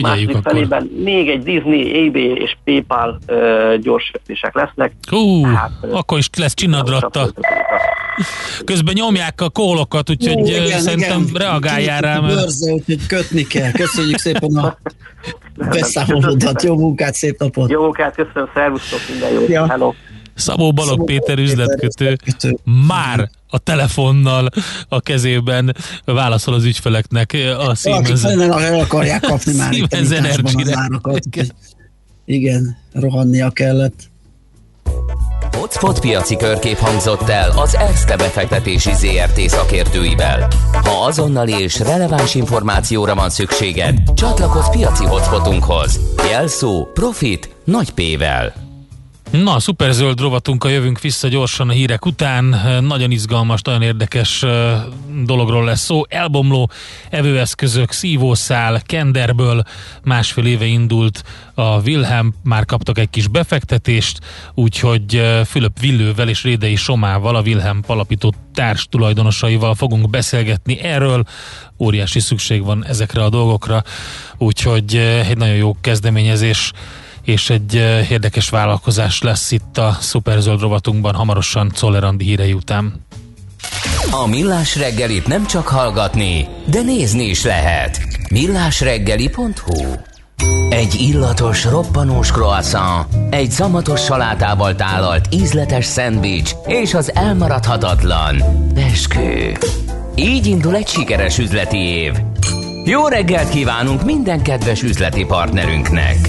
Figyeljük Második akkor. felében még egy Disney, AB és PayPal ö, gyors lesznek. Hú, Hát, akkor is lesz csinnadratta. Közben nyomják a kólokat, úgyhogy Ó, igen, szerintem igen. reagáljál rá, mert bőrze, úgyhogy kötni kell. Köszönjük szépen a beszámolódat. Jó munkát, szép napot. Jó munkát, köszönöm, szervusztok, minden jót. Ja. Hello. Szabó Balog Szabó Péter Péter üzletkötő üzletkötő. már a telefonnal a kezében válaszol az ügyfeleknek a Valakik Siemens. nagyon el akarják kapni már a Siemens árakat. Igen, rohannia kellett. Hotspot piaci körkép hangzott el az ESZTE befektetési ZRT szakértőivel. Ha azonnali és releváns információra van szükséged, csatlakozz piaci hotspotunkhoz. Jelszó Profit nagy P-vel. Na, a szuperzöld rovatunkkal jövünk vissza gyorsan a hírek után. Nagyon izgalmas, nagyon érdekes dologról lesz szó. Elbomló evőeszközök, szívószál, kenderből másfél éve indult a Wilhelm, már kaptak egy kis befektetést, úgyhogy Fülöp Villővel és Rédei Somával, a Wilhelm alapító társ tulajdonosaival fogunk beszélgetni erről. Óriási szükség van ezekre a dolgokra, úgyhogy egy nagyon jó kezdeményezés és egy eh, érdekes vállalkozás lesz itt a Szuperzöld rovatunkban hamarosan Czoller hírei után. A Millás reggelit nem csak hallgatni, de nézni is lehet. millásreggeli.hu Egy illatos, roppanós croissant, egy szamatos salátával tálalt ízletes szendvics és az elmaradhatatlan beskő. Így indul egy sikeres üzleti év. Jó reggelt kívánunk minden kedves üzleti partnerünknek!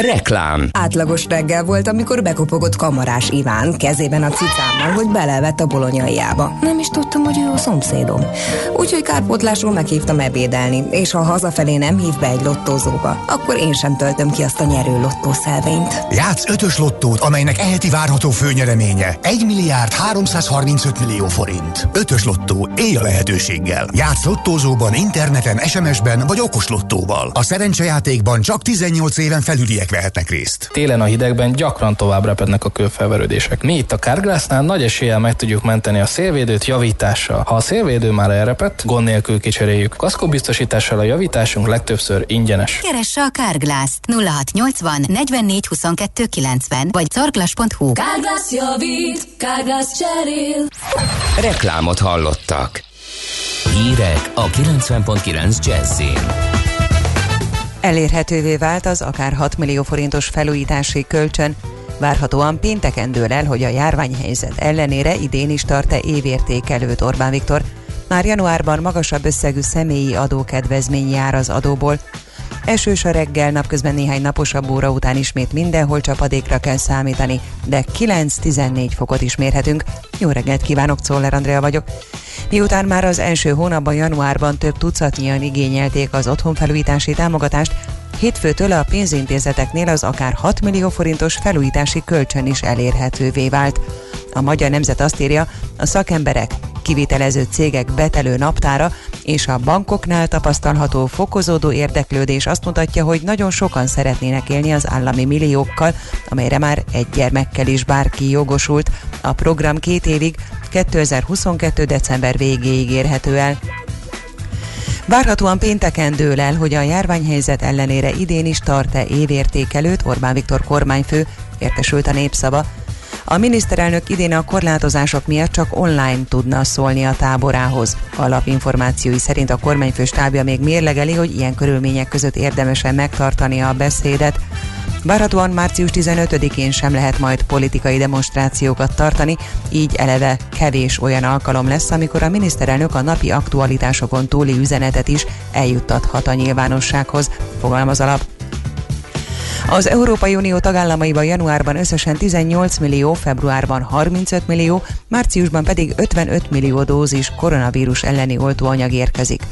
Reklám Átlagos reggel volt, amikor bekopogott kamarás Iván kezében a cicámmal, hogy belevett a bolonyaiába. Nem is tudtam, hogy ő a szomszédom. Úgyhogy kárpótlásról meghívtam ebédelni, és ha hazafelé nem hív be egy lottózóba, akkor én sem töltöm ki azt a nyerő lottószelvényt. Játsz ötös lottót, amelynek eheti várható főnyereménye 1 milliárd 335 millió forint. Ötös lottó, élj a lehetőséggel. Játsz lottózóban, interneten, SMS-ben vagy okos lottóval. A szerencsejátékban csak 18 éven felüliek vehetnek részt. Télen a hidegben gyakran tovább repednek a kőfelverődések. Mi itt a Carglassnál nagy eséllyel meg tudjuk menteni a szélvédőt javítással. Ha a szélvédő már elrepett, gond nélkül kicseréljük. Kaszkóbiztosítással a javításunk legtöbbször ingyenes. Keresse a Carglass 0680 44 22 90 vagy carglass.hu. Kárglász javít, Kárglász cserél Reklámot hallottak. Hírek a 90.9 Jazzin. Elérhetővé vált az akár 6 millió forintos felújítási kölcsön. Várhatóan pénteken dől el, hogy a járványhelyzet ellenére idén is tart-e évértékelőt Orbán Viktor. Már januárban magasabb összegű személyi adókedvezmény jár az adóból. Esős a reggel, napközben néhány naposabb óra után ismét mindenhol csapadékra kell számítani, de 9-14 fokot is mérhetünk. Jó reggelt kívánok, Czoller Andrea vagyok. Miután már az első hónapban, januárban több tucatnyian igényelték az otthonfelújítási támogatást, hétfőtől a pénzintézeteknél az akár 6 millió forintos felújítási kölcsön is elérhetővé vált. A Magyar Nemzet azt írja, a szakemberek, kivitelező cégek betelő naptára és a bankoknál tapasztalható fokozódó érdeklődés azt mutatja, hogy nagyon sokan szeretnének élni az állami milliókkal, amelyre már egy gyermekkel is bárki jogosult. A program két évig, 2022. december végéig érhető el. Várhatóan pénteken dől el, hogy a járványhelyzet ellenére idén is tart-e évértékelőt Orbán Viktor kormányfő, értesült a népszava. A miniszterelnök idén a korlátozások miatt csak online tudna szólni a táborához. Alapinformációi szerint a kormányfő stábja még mérlegeli, hogy ilyen körülmények között érdemesen megtartani a beszédet. Várhatóan március 15-én sem lehet majd politikai demonstrációkat tartani, így eleve kevés olyan alkalom lesz, amikor a miniszterelnök a napi aktualitásokon túli üzenetet is eljuttathat a nyilvánossághoz, fogalmaz alap. Az Európai Unió tagállamaiban januárban összesen 18 millió, februárban 35 millió, márciusban pedig 55 millió dózis koronavírus elleni oltóanyag érkezik.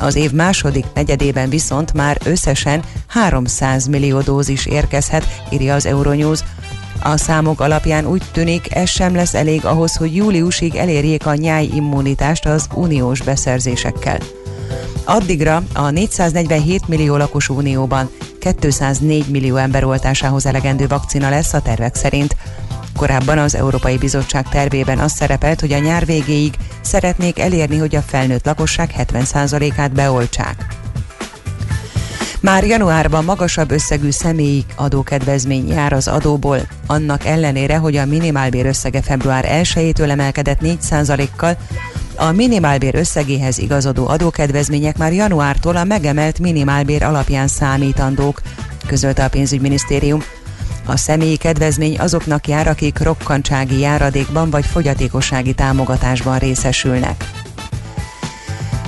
Az év második negyedében viszont már összesen 300 millió dózis érkezhet, írja az Euronews. A számok alapján úgy tűnik, ez sem lesz elég ahhoz, hogy júliusig elérjék a nyáj immunitást az uniós beszerzésekkel. Addigra a 447 millió lakos unióban 204 millió ember oltásához elegendő vakcina lesz a tervek szerint. Korábban az Európai Bizottság tervében az szerepelt, hogy a nyár végéig szeretnék elérni, hogy a felnőtt lakosság 70%-át beoltsák. Már januárban magasabb összegű személyi adókedvezmény jár az adóból, annak ellenére, hogy a minimálbér összege február 1-től emelkedett 4%-kal, a minimálbér összegéhez igazodó adókedvezmények már januártól a megemelt minimálbér alapján számítandók, közölte a pénzügyminisztérium. A személyi kedvezmény azoknak jár, akik rokkantsági járadékban vagy fogyatékossági támogatásban részesülnek.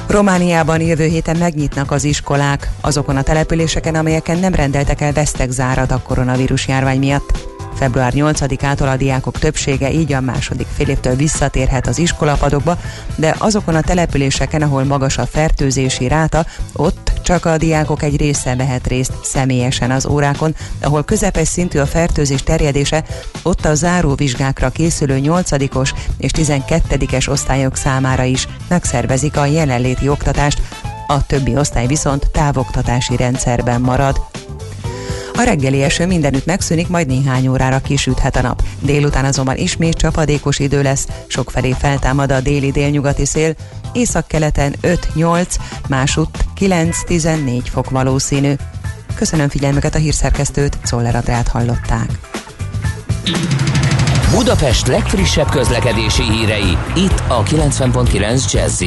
Romániában jövő héten megnyitnak az iskolák azokon a településeken, amelyeken nem rendeltek el vesztegzárat a koronavírus járvány miatt. Február 8-ától a diákok többsége így a második félévtől visszatérhet az iskolapadokba, de azokon a településeken, ahol magas a fertőzési ráta, ott csak a diákok egy része vehet részt személyesen az órákon, ahol közepes szintű a fertőzés terjedése, ott a záróvizsgákra készülő 8-os és 12-es osztályok számára is megszervezik a jelenléti oktatást, a többi osztály viszont távoktatási rendszerben marad. A reggeli eső mindenütt megszűnik, majd néhány órára kisüthet a nap. Délután azonban ismét csapadékos idő lesz, sokfelé feltámad a déli délnyugati szél, északkeleten 5-8, másutt 9-14 fok valószínű. Köszönöm figyelmüket a hírszerkesztőt, Szoller Adrát hallották. Budapest legfrissebb közlekedési hírei, itt a 90.9 jazz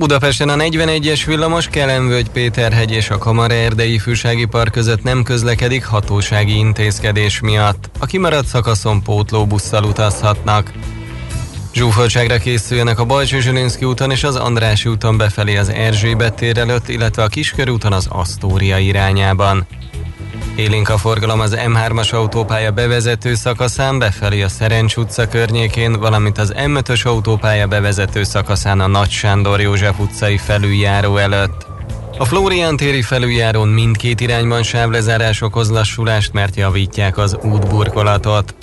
Budapesten a 41-es villamos Kelenvölgy Péterhegy és a Kamara Erdei Fűsági Park között nem közlekedik hatósági intézkedés miatt. A kimaradt szakaszon pótlóbusszal utazhatnak. Zsúfoltságra készüljenek a Balcsó Zsilinszki úton és az Andrási úton befelé az Erzsébet tér előtt, illetve a Kiskörúton az Asztória irányában. Élénk a forgalom az M3-as autópálya bevezető szakaszán befelé a Szerencs utca környékén, valamint az M5-ös autópálya bevezető szakaszán a Nagy Sándor József utcai felüljáró előtt. A Flórián téri felüljárón mindkét irányban sávlezárás okoz lassulást, mert javítják az útburkolatot.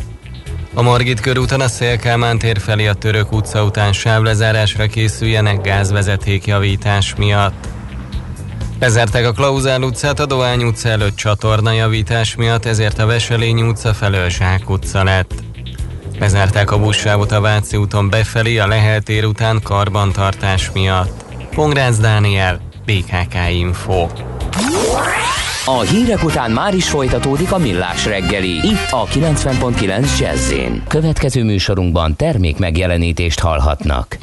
A Margit körúton a Szélkámán tér felé a Török utca után sávlezárásra készüljenek gázvezeték javítás miatt. Bezárták a Klauzál utcát a Dohány utca előtt csatornajavítás miatt, ezért a Veselény utca felől Zsák utca lett. Bezárták a buszsávot a Váci úton befelé a Lehel tér után karbantartás miatt. Pongrácz Dániel, BKK Info. A hírek után már is folytatódik a millás reggeli, itt a 90.9 jazz Következő műsorunkban termék megjelenítést hallhatnak.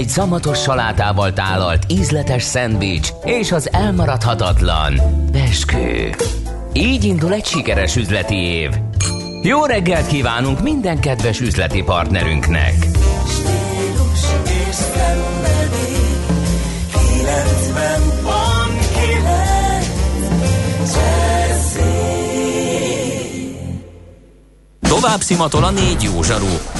Egy szamatos salátával tálalt ízletes szendvics és az elmaradhatatlan beskő. Így indul egy sikeres üzleti év. Jó reggelt kívánunk minden kedves üzleti partnerünknek! Stílus és szenvedély, 90 pont kilenc, Jazzy. Tovább szimatol a négy jó zsaru,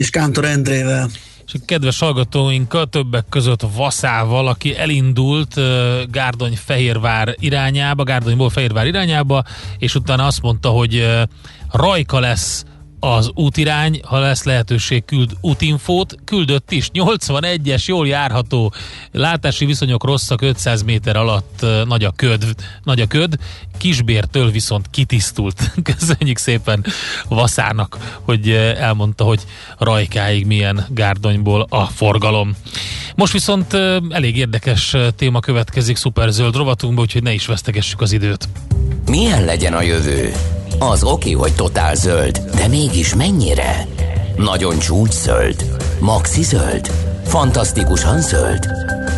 És Kántor Endrével. És a kedves hallgatóinkkal többek között Vaszával, aki elindult Gárdony-Fehérvár irányába, Gárdonyból Fehérvár irányába, és utána azt mondta, hogy uh, rajka lesz az útirány, ha lesz lehetőség, küld útinfót, küldött is, 81-es, jól járható, látási viszonyok rosszak, 500 méter alatt nagy a köd, nagy a köd, Kisbértől viszont kitisztult. Köszönjük szépen Vaszának, hogy elmondta, hogy rajkáig milyen gárdonyból a forgalom. Most viszont elég érdekes téma következik szuperzöld rovatunkba, úgyhogy ne is vesztegessük az időt. Milyen legyen a jövő? Az oké, hogy totál zöld, de mégis mennyire? Nagyon csúcs zöld? Maxi zöld? Fantasztikusan zöld?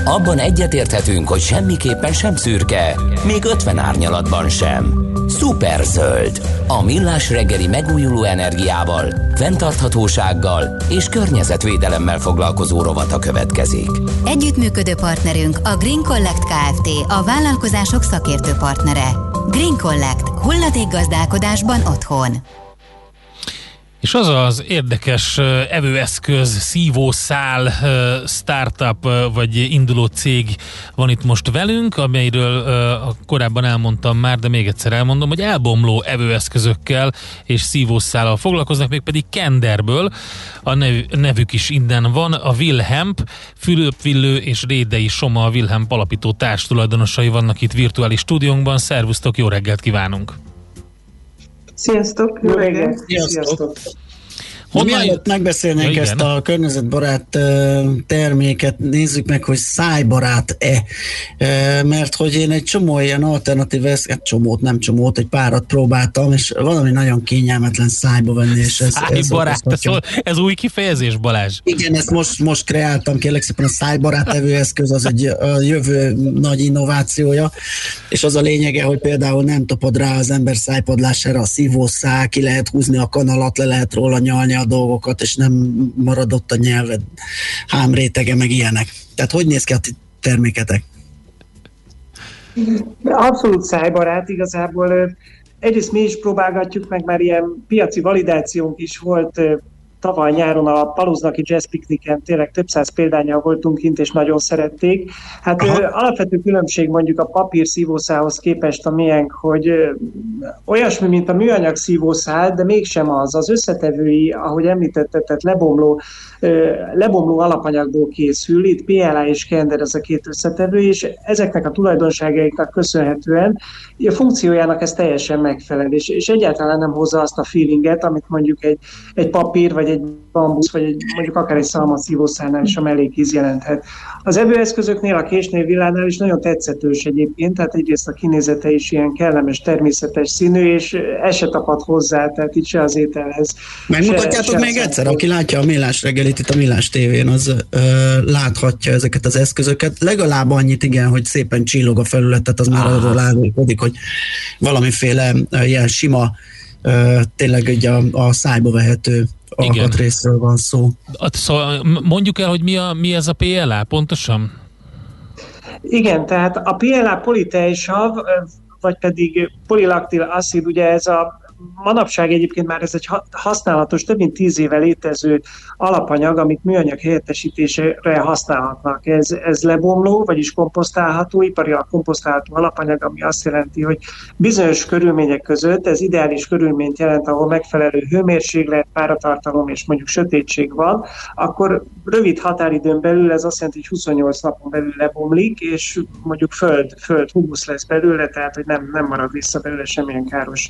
Abban egyetérthetünk, hogy semmiképpen sem szürke, még 50 árnyalatban sem. Szuper zöld. A millás reggeli megújuló energiával, fenntarthatósággal és környezetvédelemmel foglalkozó rovata következik. Együttműködő partnerünk a Green Collect Kft. A vállalkozások szakértő partnere. Green Collect. Hulladékgazdálkodásban otthon. És az az érdekes evőeszköz, szívószál, startup vagy induló cég van itt most velünk, amelyről korábban elmondtam már, de még egyszer elmondom, hogy elbomló evőeszközökkel és szívószállal foglalkoznak, mégpedig Kenderből. A nev, nevük is innen van. A Wilhemp, Fülöp Villő és Rédei Soma a Wilhemp alapító társtulajdonosai vannak itt virtuális stúdiónkban. Szervusztok, jó reggelt kívánunk! Sziasztok, jó reggelt! Sziasztok! Honnan- Mielőtt megbeszélnénk Ja, ezt a környezetbarát terméket, nézzük meg, hogy szájbarát-e. Mert hogy én egy csomó ilyen alternatív hát csomót, nem csomót, egy párat próbáltam, és valami nagyon kényelmetlen szájba venni, és ez, Szájbarát, ez, ez új kifejezés, Balázs. Igen, ezt most, most kreáltam, kérlek szépen a szájbarát evőeszköz, az egy a jövő nagy innovációja, és az a lényege, hogy például nem topod rá az ember szájpadlására a szívószál, ki lehet húzni a kanalat, le lehet róla nyalni a dolgokat, és nem marad ott a nyelved hámrétege, meg ilyenek. Tehát hogy néz ki a ti terméketek? Abszolút szájbarát igazából. Egyrészt mi is próbálgatjuk, meg már ilyen piaci validációnk is volt tavaly nyáron a Paluznaki Jazz Picnicen, tényleg több száz példányal voltunk kint, és nagyon szerették. Hát ö, alapvető különbség mondjuk a papír szívószához képest a miénk, hogy olyasmi, mint a műanyag szívószál, de mégsem az. Az összetevői, ahogy említetted, tehát lebomló, lebomló alapanyagból készül, itt PLA és Kender ez a két összetevő, és ezeknek a tulajdonságaiknak köszönhetően a funkciójának ez teljesen megfelel, és, és egyáltalán nem hozza azt a feelinget, amit mondjuk egy, egy papír, vagy egy bambusz, vagy egy, mondjuk akár egy szalmaszívószálnál is a mellékíz jelenthet. Az evőeszközöknél, a késnél, villánál is nagyon tetszetős egyébként, tehát egyrészt a kinézete is ilyen kellemes, természetes színű, és ez se tapad hozzá, tehát itt se az ételhez. Megmutatjátok még egyszer, aki látja a Millás reggelit itt a Millás tévén, az ö, láthatja ezeket az eszközöket. Legalább annyit, igen, hogy szépen csillog a felületet, az már arról árulkodik, hogy valamiféle ilyen sima, tényleg ugye a, a szájba vehető alkatrészről van szó. Szóval mondjuk el, hogy mi, a, mi ez a PLA pontosan? Igen, tehát a PLA politejsav, vagy pedig polilaktil acid, ugye ez a manapság egyébként már ez egy ha- használatos, több mint tíz éve létező alapanyag, amit műanyag helyettesítésre használhatnak. Ez, ez lebomló, vagyis komposztálható, iparilag komposztálható alapanyag, ami azt jelenti, hogy bizonyos körülmények között ez ideális körülményt jelent, ahol megfelelő hőmérséklet, páratartalom és mondjuk sötétség van, akkor rövid határidőn belül ez azt jelenti, hogy 28 napon belül lebomlik, és mondjuk föld, föld humusz lesz belőle, tehát hogy nem, nem marad vissza belőle semmilyen káros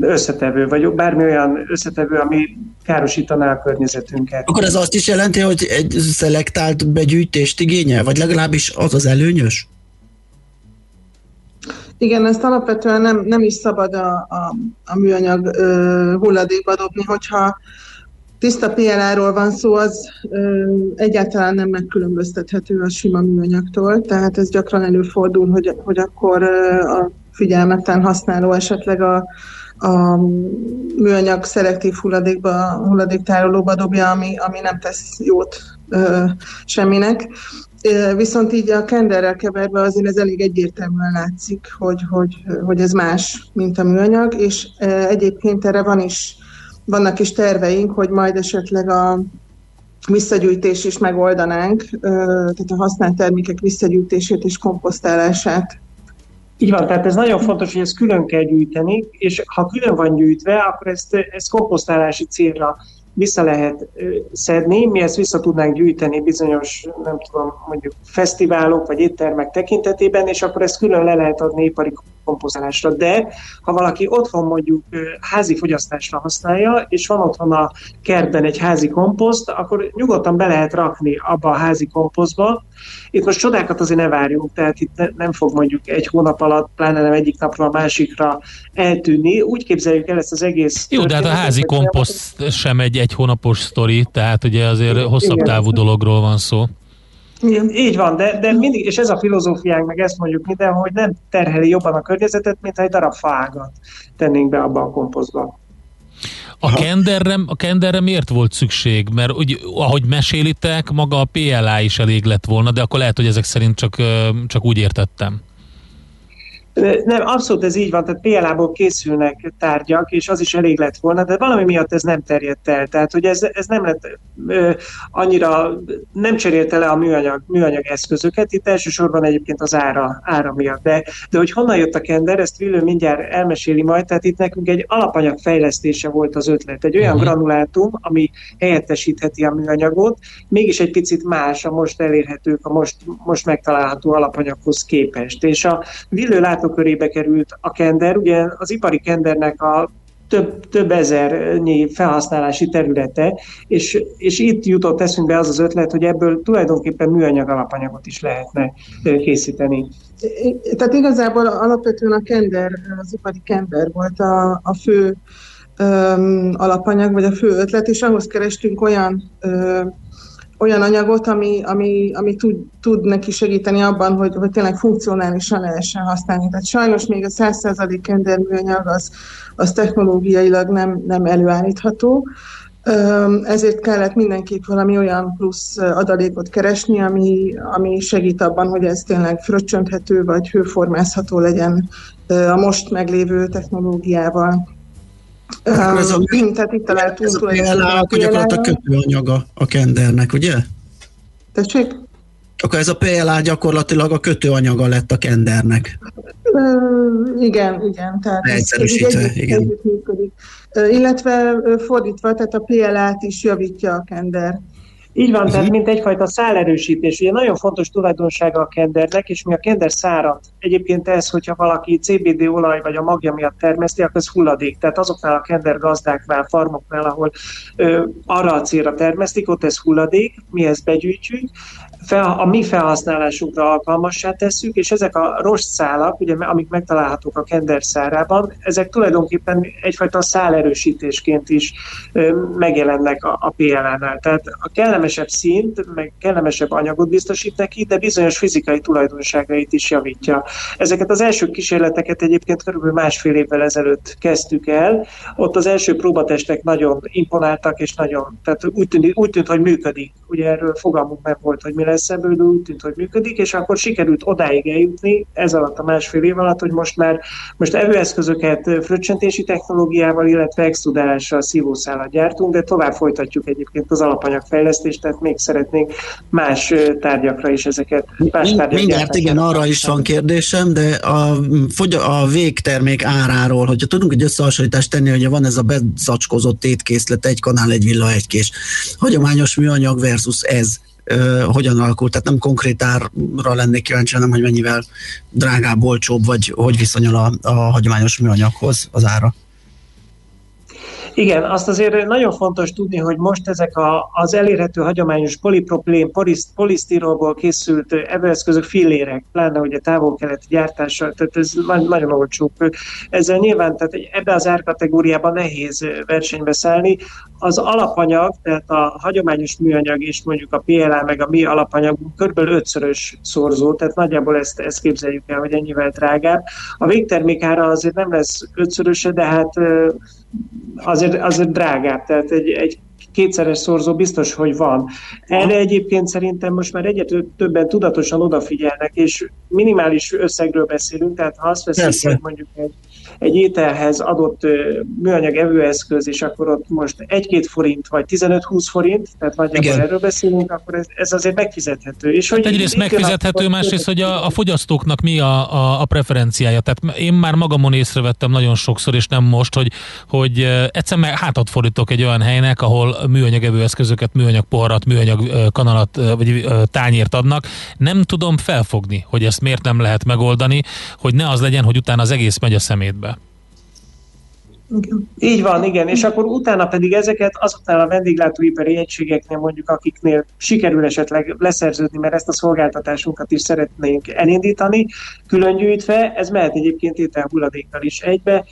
összetevő, vagy bármi olyan összetevő, ami károsítaná a környezetünket. Akkor ez azt is jelenti, hogy egy szelektált begyűjtést igényel? Vagy legalábbis az az előnyös? Igen, ezt alapvetően nem, nem is szabad a, a, a műanyag ö, hulladékba dobni, hogyha tiszta PLA-ról van szó, az ö, egyáltalán nem megkülönböztethető a sima műanyagtól, tehát ez gyakran előfordul, hogy, hogy akkor ö, a figyelmetlen használó esetleg a, a műanyag szelektív hulladékba, hulladéktárolóba dobja, ami, ami nem tesz jót ö, semminek. Viszont így a kenderrel keverve azért ez elég egyértelműen látszik, hogy, hogy, hogy ez más, mint a műanyag, és egyébként erre van is, vannak is terveink, hogy majd esetleg a visszagyűjtés is megoldanánk, tehát a használt termékek visszagyűjtését és komposztálását Így van, tehát ez nagyon fontos, hogy ezt külön kell gyűjteni, és ha külön van gyűjtve, akkor ezt, ezt komposztálási célra vissza lehet szedni, mi ezt vissza tudnánk gyűjteni bizonyos, nem tudom, mondjuk fesztiválok vagy éttermek tekintetében, és akkor ezt külön le lehet adni ipari komposztálásra. De ha valaki otthon mondjuk házi fogyasztásra használja, és van otthon a kertben egy házi komposzt, akkor nyugodtan be lehet rakni abba a házi komposztba. Itt most csodákat azért ne várjunk, tehát itt ne, nem fog mondjuk egy hónap alatt, pláne nem egyik napról a másikra eltűnni. Úgy képzeljük el ezt az egész Jó, de hát a házi komposzt sem egy egy hónapos sztori, tehát ugye azért hosszabb Igen. távú dologról van szó. Így van, de, de mindig, és ez a filozófiánk, meg ezt mondjuk minden, hogy nem terheli jobban a környezetet, mint ha egy darab fágat tennénk be abba a komposztba. A kenderre, a kenderre miért volt szükség? Mert úgy, ahogy mesélitek, maga a PLA is elég lett volna, de akkor lehet, hogy ezek szerint csak, csak úgy értettem. Nem, abszolút ez így van, tehát PLA-ból készülnek tárgyak, és az is elég lett volna, de valami miatt ez nem terjedt el. Tehát, hogy ez, ez nem lett ö, annyira, nem cserélte le a műanyag, műanyag eszközöket, itt elsősorban egyébként az ára, ára miatt. De, de hogy honnan jött a kender, ezt Villő mindjárt elmeséli majd, tehát itt nekünk egy alapanyag fejlesztése volt az ötlet. Egy olyan Mhm. granulátum, ami helyettesítheti a műanyagot, mégis egy picit más a most elérhetők, a most, most megtalálható alapanyaghoz képest. És a Villő látókörébe került a kender, ugye az ipari kendernek a több, több ezernyi felhasználási területe, és, és itt jutott eszünkbe az az ötlet, hogy ebből tulajdonképpen műanyag alapanyagot is lehetne készíteni. Tehát igazából alapvetően a kender, az ipari kender volt a, a fő öm, alapanyag, vagy a fő ötlet, és ahhoz kerestünk olyan ö, olyan anyagot, ami, ami, ami tud, tud neki segíteni abban, hogy, hogy tényleg funkcionálisan lehessen használni. Tehát sajnos még a 100% kenderműanyag az, az technológiailag nem, nem előállítható, ezért kellett mindenképp valami olyan plusz adalékot keresni, ami, ami segít abban, hogy ez tényleg fröccsönthető vagy hőformázható legyen a most meglévő technológiával. Akkor ez a- Öm, Tehát itt találtunk Ez a PLA, a akkor gyakorlatilag kötőanyaga a kendernek, ugye? Tessék? Akkor ez a PLA gyakorlatilag a kötőanyaga lett a kendernek. Ö, igen, igen. Tehát ez- ez Leegyszerűsítve, együtt- igen. együtt működik. Illetve fordítva, tehát a PLA-t is javítja a kender. Így van, tehát mint egyfajta szálerősítés. Ugye nagyon fontos tulajdonsága a kendernek, és mi a kender szárat. Egyébként ez, hogyha valaki CBD olaj vagy a magja miatt termeszti, akkor ez hulladék. Tehát azoknál a kender gazdáknál, farmoknál, ahol ö, arra a célra termesztik, ott ez hulladék, mi ezt begyűjtjük, fel, a mi felhasználásunkra alkalmassá tesszük, és ezek a rostszálak, ugye, amik megtalálhatók a kender szárában, ezek tulajdonképpen egyfajta szálerősítésként is megjelennek a, a PLA-nál. Tehát a kellemesebb színt, meg kellemesebb anyagot biztosít neki, de bizonyos fizikai tulajdonságait is javítja. Ezeket az első kísérleteket egyébként körülbelül másfél évvel ezelőtt kezdtük el. Ott az első próbatestek nagyon imponáltak, és nagyon, tehát úgy tűnt, úgy tűnt hogy működik. Ugye erről fogalmunk nem volt, hogy mi lesz de úgy tűnt, hogy működik, és akkor sikerült odáig eljutni ez alatt a másfél év alatt, hogy most már most evőeszközöket fröccsentési technológiával, illetve extrudálással szívószálat gyártunk, de tovább folytatjuk egyébként az alapanyagfejlesztést, tehát még szeretnénk más tárgyakra is ezeket, más tárgyak Mindjárt igen, arra is van kérdésem, de a, fogy- a végtermék áráról, hogyha tudunk egy összehasonlítást tenni, hogy van ez a bezacskozott étkészlet, egy kanál, egy villa, egy kés. Hagyományos műanyag versus ez ö, hogyan alakult? Tehát nem konkrét árra lennék kíváncsi, hanem hogy mennyivel drágább, olcsóbb, vagy hogy viszonyul a, a hagyományos műanyaghoz az ára. Igen, azt azért nagyon fontos tudni, hogy most ezek a, az elérhető hagyományos polipropilén, poliszt, polisztirolból készült evőeszközök fillérek, pláne ugye távol-keleti gyártással, tehát ez na- nagyon olcsók. Ezzel nyilván tehát ebbe az árkategóriában nehéz versenybe szállni. Az alapanyag, tehát a hagyományos műanyag és mondjuk a PLA meg a mi alapanyagunk kb. ötszörös szorzó, tehát nagyjából ezt, ezt képzeljük el, hogy ennyivel drágább. A végtermék ára azért nem lesz ötszöröse, de hát azért, azért drágább, tehát egy, egy kétszeres szorzó biztos, hogy van. Erre egyébként szerintem most már egyre több- többen tudatosan odafigyelnek, és minimális összegről beszélünk, tehát ha azt veszünk, hogy mondjuk egy, egy ételhez adott műanyag evőeszköz, és akkor ott most 1-2 forint, vagy 15-20 forint, tehát nagyjából Igen. erről beszélünk, akkor ez, ez azért megfizethető. És Hát hogy egyrészt megfizethető, másrészt, hogy a, a fogyasztóknak mi a, a, a preferenciája. Tehát én már magamon észrevettem nagyon sokszor, és nem most, hogy, hogy egyszer meg hátat fordítok egy olyan helynek, ahol műanyag evőeszközöket, műanyag poharat, műanyag kanalat vagy tányért adnak. Nem tudom felfogni, hogy ezt miért nem lehet megoldani, hogy ne az legyen, hogy utána az egész megy a szemétbe. Így van, igen, és akkor utána pedig ezeket azoknál a vendéglátóipari egységeknél mondjuk, akiknél sikerül esetleg leszerződni, mert ezt a szolgáltatásunkat is szeretnénk elindítani, külön gyűjtve, ez mehet egyébként ételhulladékkal is egybe,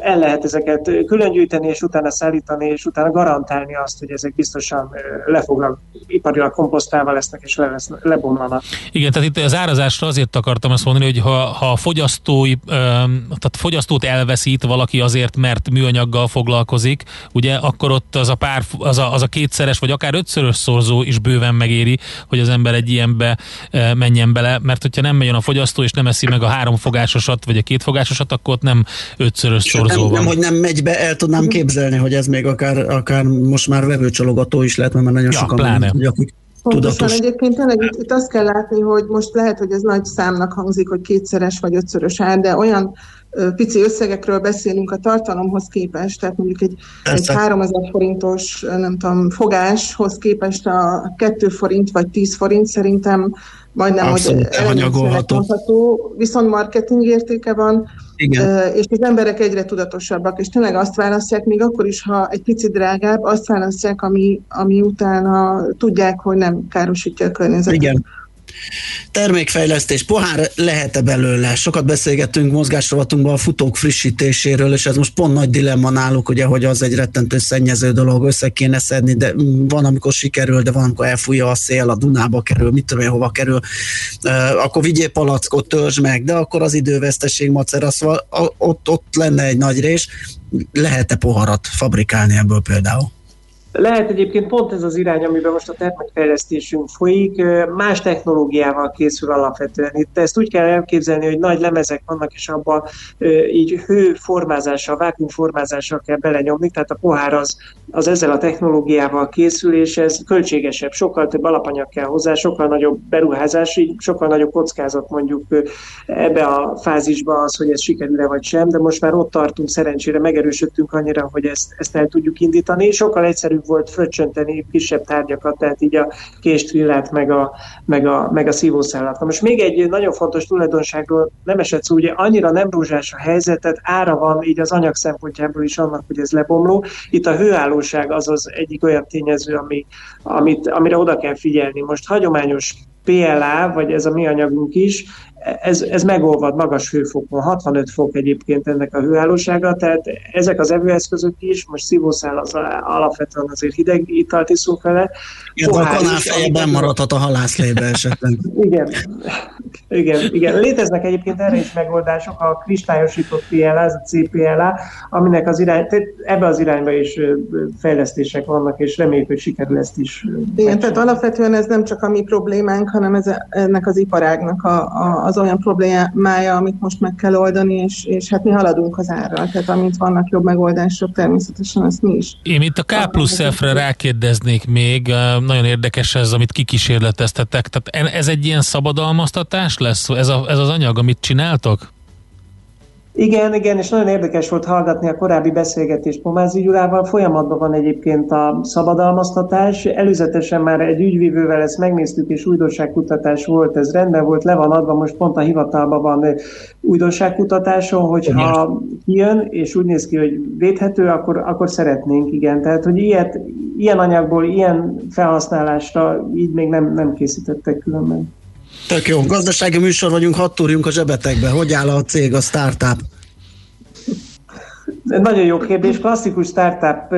el lehet ezeket külön gyűjteni, és utána szállítani, és utána garantálni azt, hogy ezek biztosan ö, lefoglalnak, iparilag komposztálva lesznek, és le lesz, lebomlanak. Igen, tehát itt az árazásra azért akartam ezt mondani, hogy ha, ha a fogyasztói, tehát fogyasztót elveszít valaki azért, mert műanyaggal foglalkozik, ugye, akkor ott az a, pár, az a, az a kétszeres, vagy akár ötszörös szorzó is bőven megéri, hogy az ember egy ilyenbe e, menjen bele, mert hogyha nem megy a fogyasztó, és nem eszi meg a háromfogásosat, vagy a kétfogásosat, akkor ott nem ötszörös szorzó Nem, van. nem, hogy nem megy be, el tudnám képzelni, hogy ez még akár, akár most már vevőcsalogató is lehet, mert már nagyon Ja, sokan pláne. hogy akik Pontosan tudatos. egyébként tényleg itt, itt azt kell látni, hogy most lehet, hogy ez nagy számnak hangzik, hogy kétszeres vagy ötszörös ár, de olyan pici összegekről beszélünk a tartalomhoz képest, tehát mondjuk egy, egy 3000 forintos, nem tudom, fogáshoz képest a 2 forint vagy 10 forint szerintem majdnem, Abszolút hogy elhanyagolható. viszont marketing értéke van, Igen. És az emberek egyre tudatosabbak, és tényleg azt választják, még akkor is, ha egy picit drágább, azt választják, ami, ami utána tudják, hogy nem károsítja a környezetet. Igen. Termékfejlesztés, pohár lehet-e belőle? Sokat beszélgettünk mozgásrovatunkban a futók frissítéséről, és ez most pont nagy dilemma náluk, ugye, hogy az egy rettentő szennyező dolog, össze kéne szedni, de van, amikor sikerül, de van, amikor elfújja a szél, a Dunába kerül, mit tudom én, hova kerül, akkor vigyél palackot, törzs meg, de akkor az időveszteség macera, szóval ott, ott lenne egy nagy rés. Lehet-e poharat fabrikálni ebből például? Lehet egyébként pont ez az irány, amiben most a termékfejlesztésünk folyik, más technológiával készül alapvetően. Itt ezt úgy kell elképzelni, hogy nagy lemezek vannak, és abban így hőformázással, vákumformázással kell belenyomni, tehát a pohár az, az ezzel a technológiával készül, és ez költségesebb, sokkal több alapanyag kell hozzá, sokkal nagyobb beruházás, sokkal nagyobb kockázat mondjuk ebbe a fázisba az, hogy ez sikerül-e vagy sem, de most már ott tartunk, szerencsére megerősödtünk annyira, hogy ezt, ezt el tudjuk indítani. Sokkal egyszerűbb volt fröccsönteni kisebb tárgyakat, tehát így a késtrillát, meg a, meg a, meg a szívószálat. Most még egy nagyon fontos tulajdonságról nem esett szó, ugye annyira nem rózsás a helyzet, tehát ára van így az anyag szempontjából is annak, hogy ez lebomló. Itt a hőállóság az az egyik olyan tényező, ami, amit, amire oda kell figyelni. Most hagyományos PLA, vagy ez a mi anyagunk is, ez, ez megolvad magas hőfokon, 65 fok egyébként ennek a hőállósága, tehát ezek az evőeszközök is, most szívószál az alapvetően azért hideg italt iszunk vele. Igen, a Pohár is, kanálfejében amit- maradhat a halászlébe esetleg. igen, igen, igen. Léteznek egyébként erre is megoldások, a kristályosított PLA, ez a CPLA, aminek az irány, tehát ebbe az irányba is fejlesztések vannak, és reméljük, hogy sikerül ezt is. Igen, tehát alapvetően ez nem csak a mi problémánk, hanem ez, ennek az iparágnak a, a, az olyan problémája, amit most meg kell oldani, és, és hát mi haladunk az árral. Tehát amint vannak jobb megoldások, természetesen ezt mi is. Én itt a K plusz F-re rákérdeznék még, nagyon érdekes ez, amit kikísérleteztetek. Tehát ez egy ilyen szabadalmaztatás lesz? Ez, a, ez az anyag, amit csináltok? Igen, igen, és nagyon érdekes volt hallgatni a korábbi beszélgetést Pomázi Gyulával. Folyamatban van egyébként a szabadalmaztatás. Előzetesen már egy ügyvívővel ezt megnéztük, és újdonságkutatás volt, ez rendben volt, le van adva, most pont a hivatalban van újdonságkutatáson, hogyha kijön, és úgy néz ki, hogy védhető, akkor, akkor szeretnénk, igen. Tehát, hogy ilyet, ilyen anyagból, ilyen felhasználásra így még nem, nem készítettek különben. Tök jó. Gazdasági műsor vagyunk, hadd túrjunk a zsebetekbe. Hogy áll a cég, a startup? Ez Nagyon jó kérdés. Klasszikus startup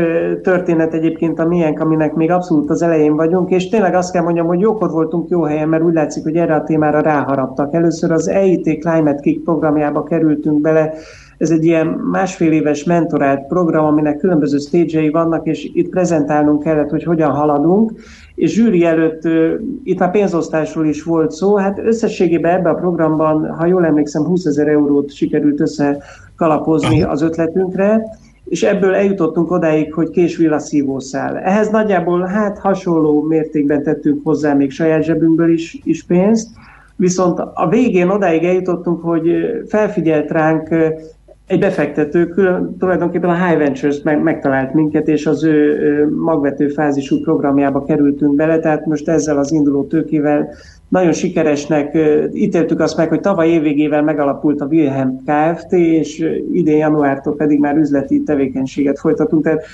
történet egyébként a miénk, aminek még abszolút az elején vagyunk, és tényleg azt kell mondjam, hogy jókor voltunk jó helyen, mert úgy látszik, hogy erre a témára ráharaptak. Először az EIT Climate Kick programjába kerültünk bele, ez egy ilyen másfél éves mentorált program, aminek különböző stage vannak, és itt prezentálnunk kellett, hogy hogyan haladunk, és zsűri előtt itt már pénzosztásról is volt szó, hát összességében ebbe a programban, ha jól emlékszem, 20 ezer eurót sikerült összekalapozni az ötletünkre, és ebből eljutottunk odáig, hogy késvilla szívószál. Ehhez nagyjából hát hasonló mértékben tettünk hozzá még saját zsebünkből is, is pénzt, viszont a végén odáig eljutottunk, hogy felfigyelt ránk egy befektető, külön, tulajdonképpen a High Ventures meg, megtalált minket, és az ő magvető fázisú programjába kerültünk bele, tehát most ezzel az induló tőkével nagyon sikeresnek ítéltük azt meg, hogy tavaly évvégével megalapult a Wilhelm Kft., és idén januártól pedig már üzleti tevékenységet folytatunk. Tehát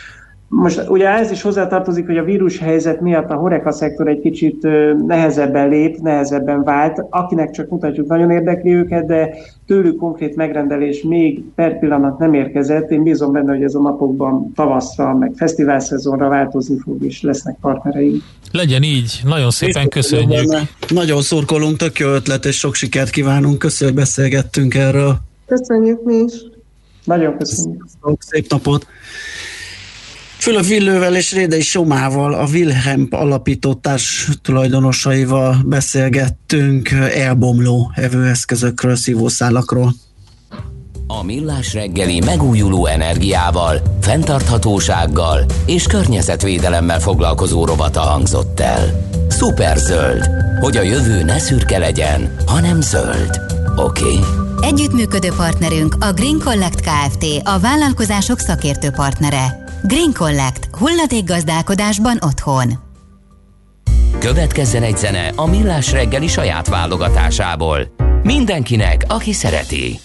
most ugye ez is hozzátartozik, hogy a vírushelyzet miatt a horeka szektor egy kicsit nehezebben lép, nehezebben vált. Akinek csak mutatjuk, nagyon érdekli őket, de tőlük konkrét megrendelés még per pillanat nem érkezett. Én bízom benne, hogy ez a napokban tavaszra, meg fesztivál szezonra változni fog, és lesznek partnereink. Legyen így, nagyon szépen köszönjük. Benne. Nagyon szurkolunk, tök jó ötlet, és sok sikert kívánunk. Köszönjük, hogy beszélgettünk erről. Köszönjük mi is. Nagyon köszönjük. Szép napot. Fülöp Villővel és Rédei Somával, a Wilhelm alapító társ tulajdonosaival beszélgettünk elbomló evőeszközökről, szívószálakról. A Millás reggeli megújuló energiával, fenntarthatósággal és környezetvédelemmel foglalkozó rovata hangzott el. Superzöld, hogy a jövő ne szürke legyen, hanem zöld. Oké? Okay? Együttműködő partnerünk a Green Collect Kft. A vállalkozások szakértő partnere. Green Collect. Hulladékgazdálkodásban otthon. Következzen egy zene a Millás reggeli saját válogatásából. Mindenkinek, aki szereti.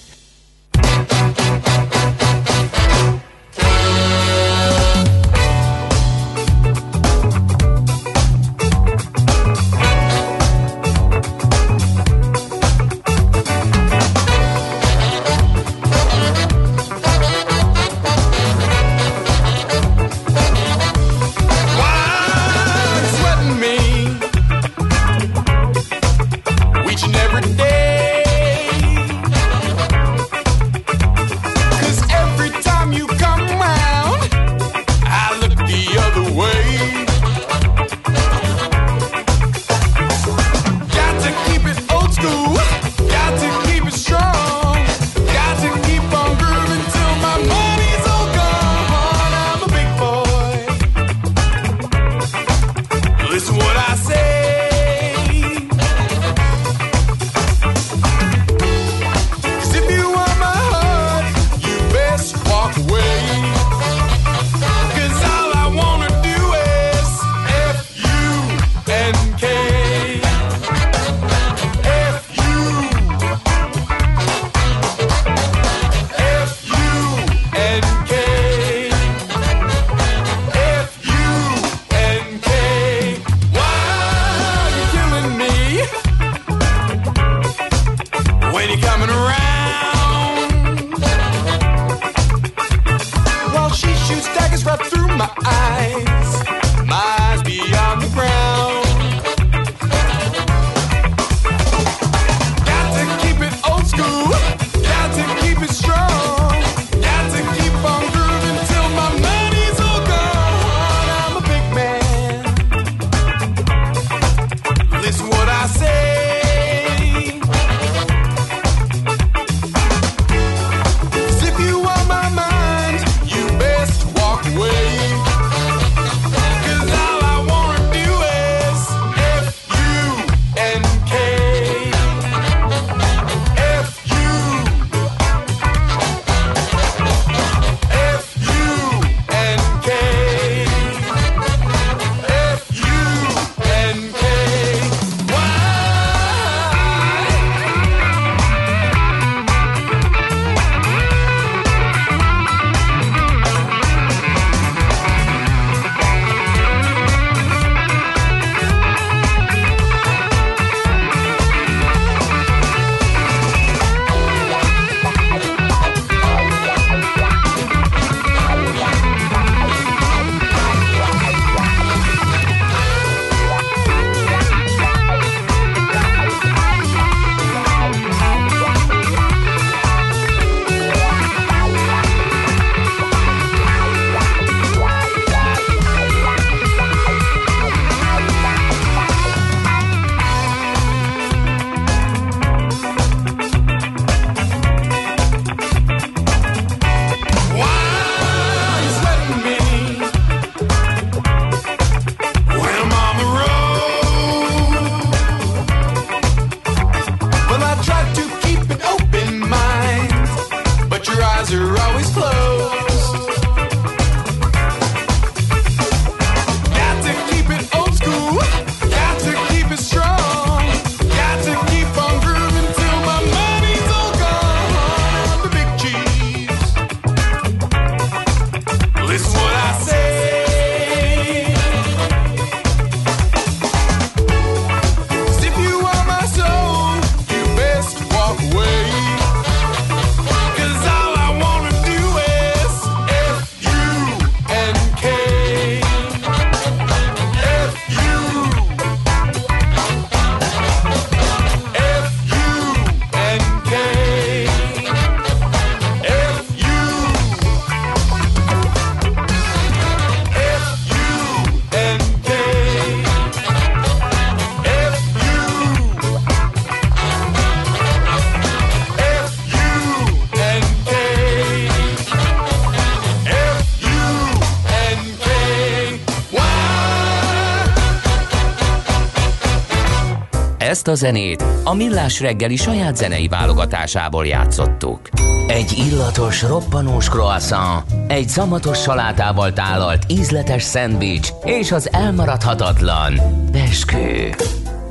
A zenét a Millás reggeli saját zenei válogatásából játszottuk. Egy illatos, roppanós croissant, egy szamatos salátával tálalt ízletes szendvics és az elmaradhatatlan beskő.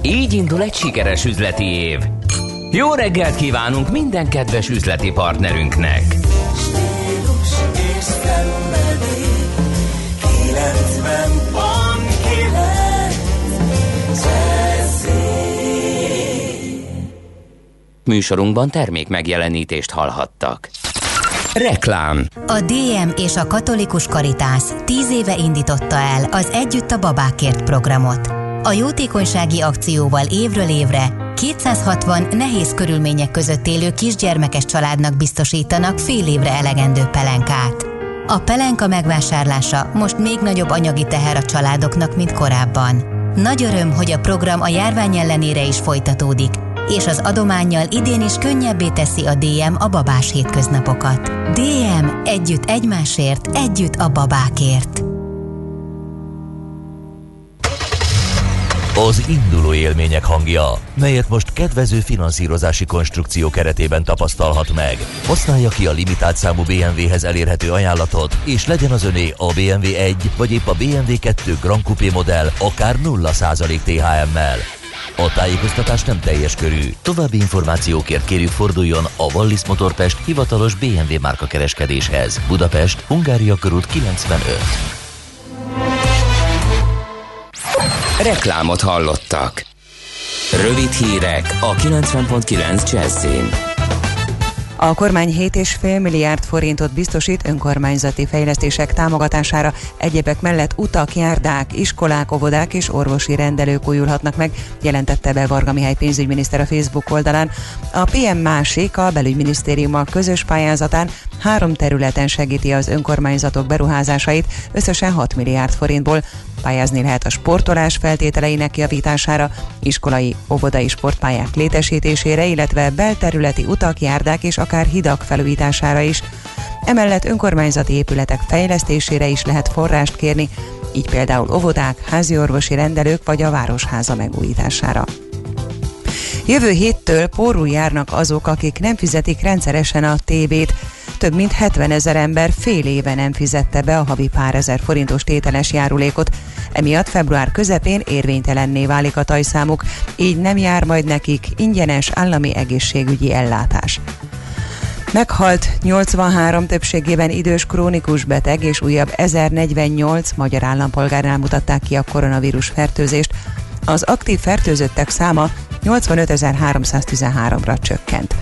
Így indul egy sikeres üzleti év. Jó reggelt kívánunk minden kedves üzleti partnerünknek! Stílus és szenvedély 90 Műsorunkban termék megjelenítést hallhattak. Reklám A DM és a Katolikus Karitász tíz éve indította el az Együtt a babákért programot. A jótékonysági akcióval évről évre 260 nehéz körülmények között élő kisgyermekes családnak biztosítanak fél évre elegendő pelenkát. A pelenka megvásárlása most még nagyobb anyagi teher a családoknak, mint korábban. Nagy öröm, hogy a program a járvány ellenére is folytatódik, és az adományjal idén is könnyebbé teszi a DM a babás hétköznapokat. DM együtt egymásért, együtt a babákért. Az induló élmények hangja, melyet most kedvező finanszírozási konstrukció keretében tapasztalhat meg. Használja ki a limitált számú BMW-hez elérhető ajánlatot, és legyen az öné a BMW 1 vagy épp a BMW 2 Grand Coupé modell akár 0% THM-mel. A tájékoztatás nem teljes körű. További információkért kérjük forduljon a Wallis Motorpest hivatalos BMW márka kereskedéshez. Budapest, Hungária körút 95. Reklámot hallottak. Rövid hírek a 90.9 Jazzin. A kormány 7,5 milliárd forintot biztosít önkormányzati fejlesztések támogatására, egyebek mellett utak, járdák, iskolák, óvodák és orvosi rendelők újulhatnak meg, jelentette be Varga Mihály pénzügyminiszter a Facebook oldalán. A PM másik a belügyminisztériummal közös pályázatán három területen segíti az önkormányzatok beruházásait, összesen 6 milliárd forintból. Pályázni lehet a sportolás feltételeinek javítására, iskolai, óvodai sportpályák létesítésére, illetve belterületi utak, járdák és akár hidak felújítására is. Emellett önkormányzati épületek fejlesztésére is lehet forrást kérni, így például óvodák, háziorvosi rendelők vagy a városháza megújítására. Jövő héttől pórul járnak azok, akik nem fizetik rendszeresen a TB-t. Több mint 70 ezer ember fél éve nem fizette be a havi pár ezer forintos tételes járulékot. Emiatt február közepén érvénytelenné válik a tajszámuk, így nem jár majd nekik ingyenes állami egészségügyi ellátás. Meghalt 83 többségében idős krónikus beteg és újabb 1048 magyar állampolgárnál mutatták ki a koronavírus fertőzést. Az aktív fertőzöttek száma 85.313-ra csökkent.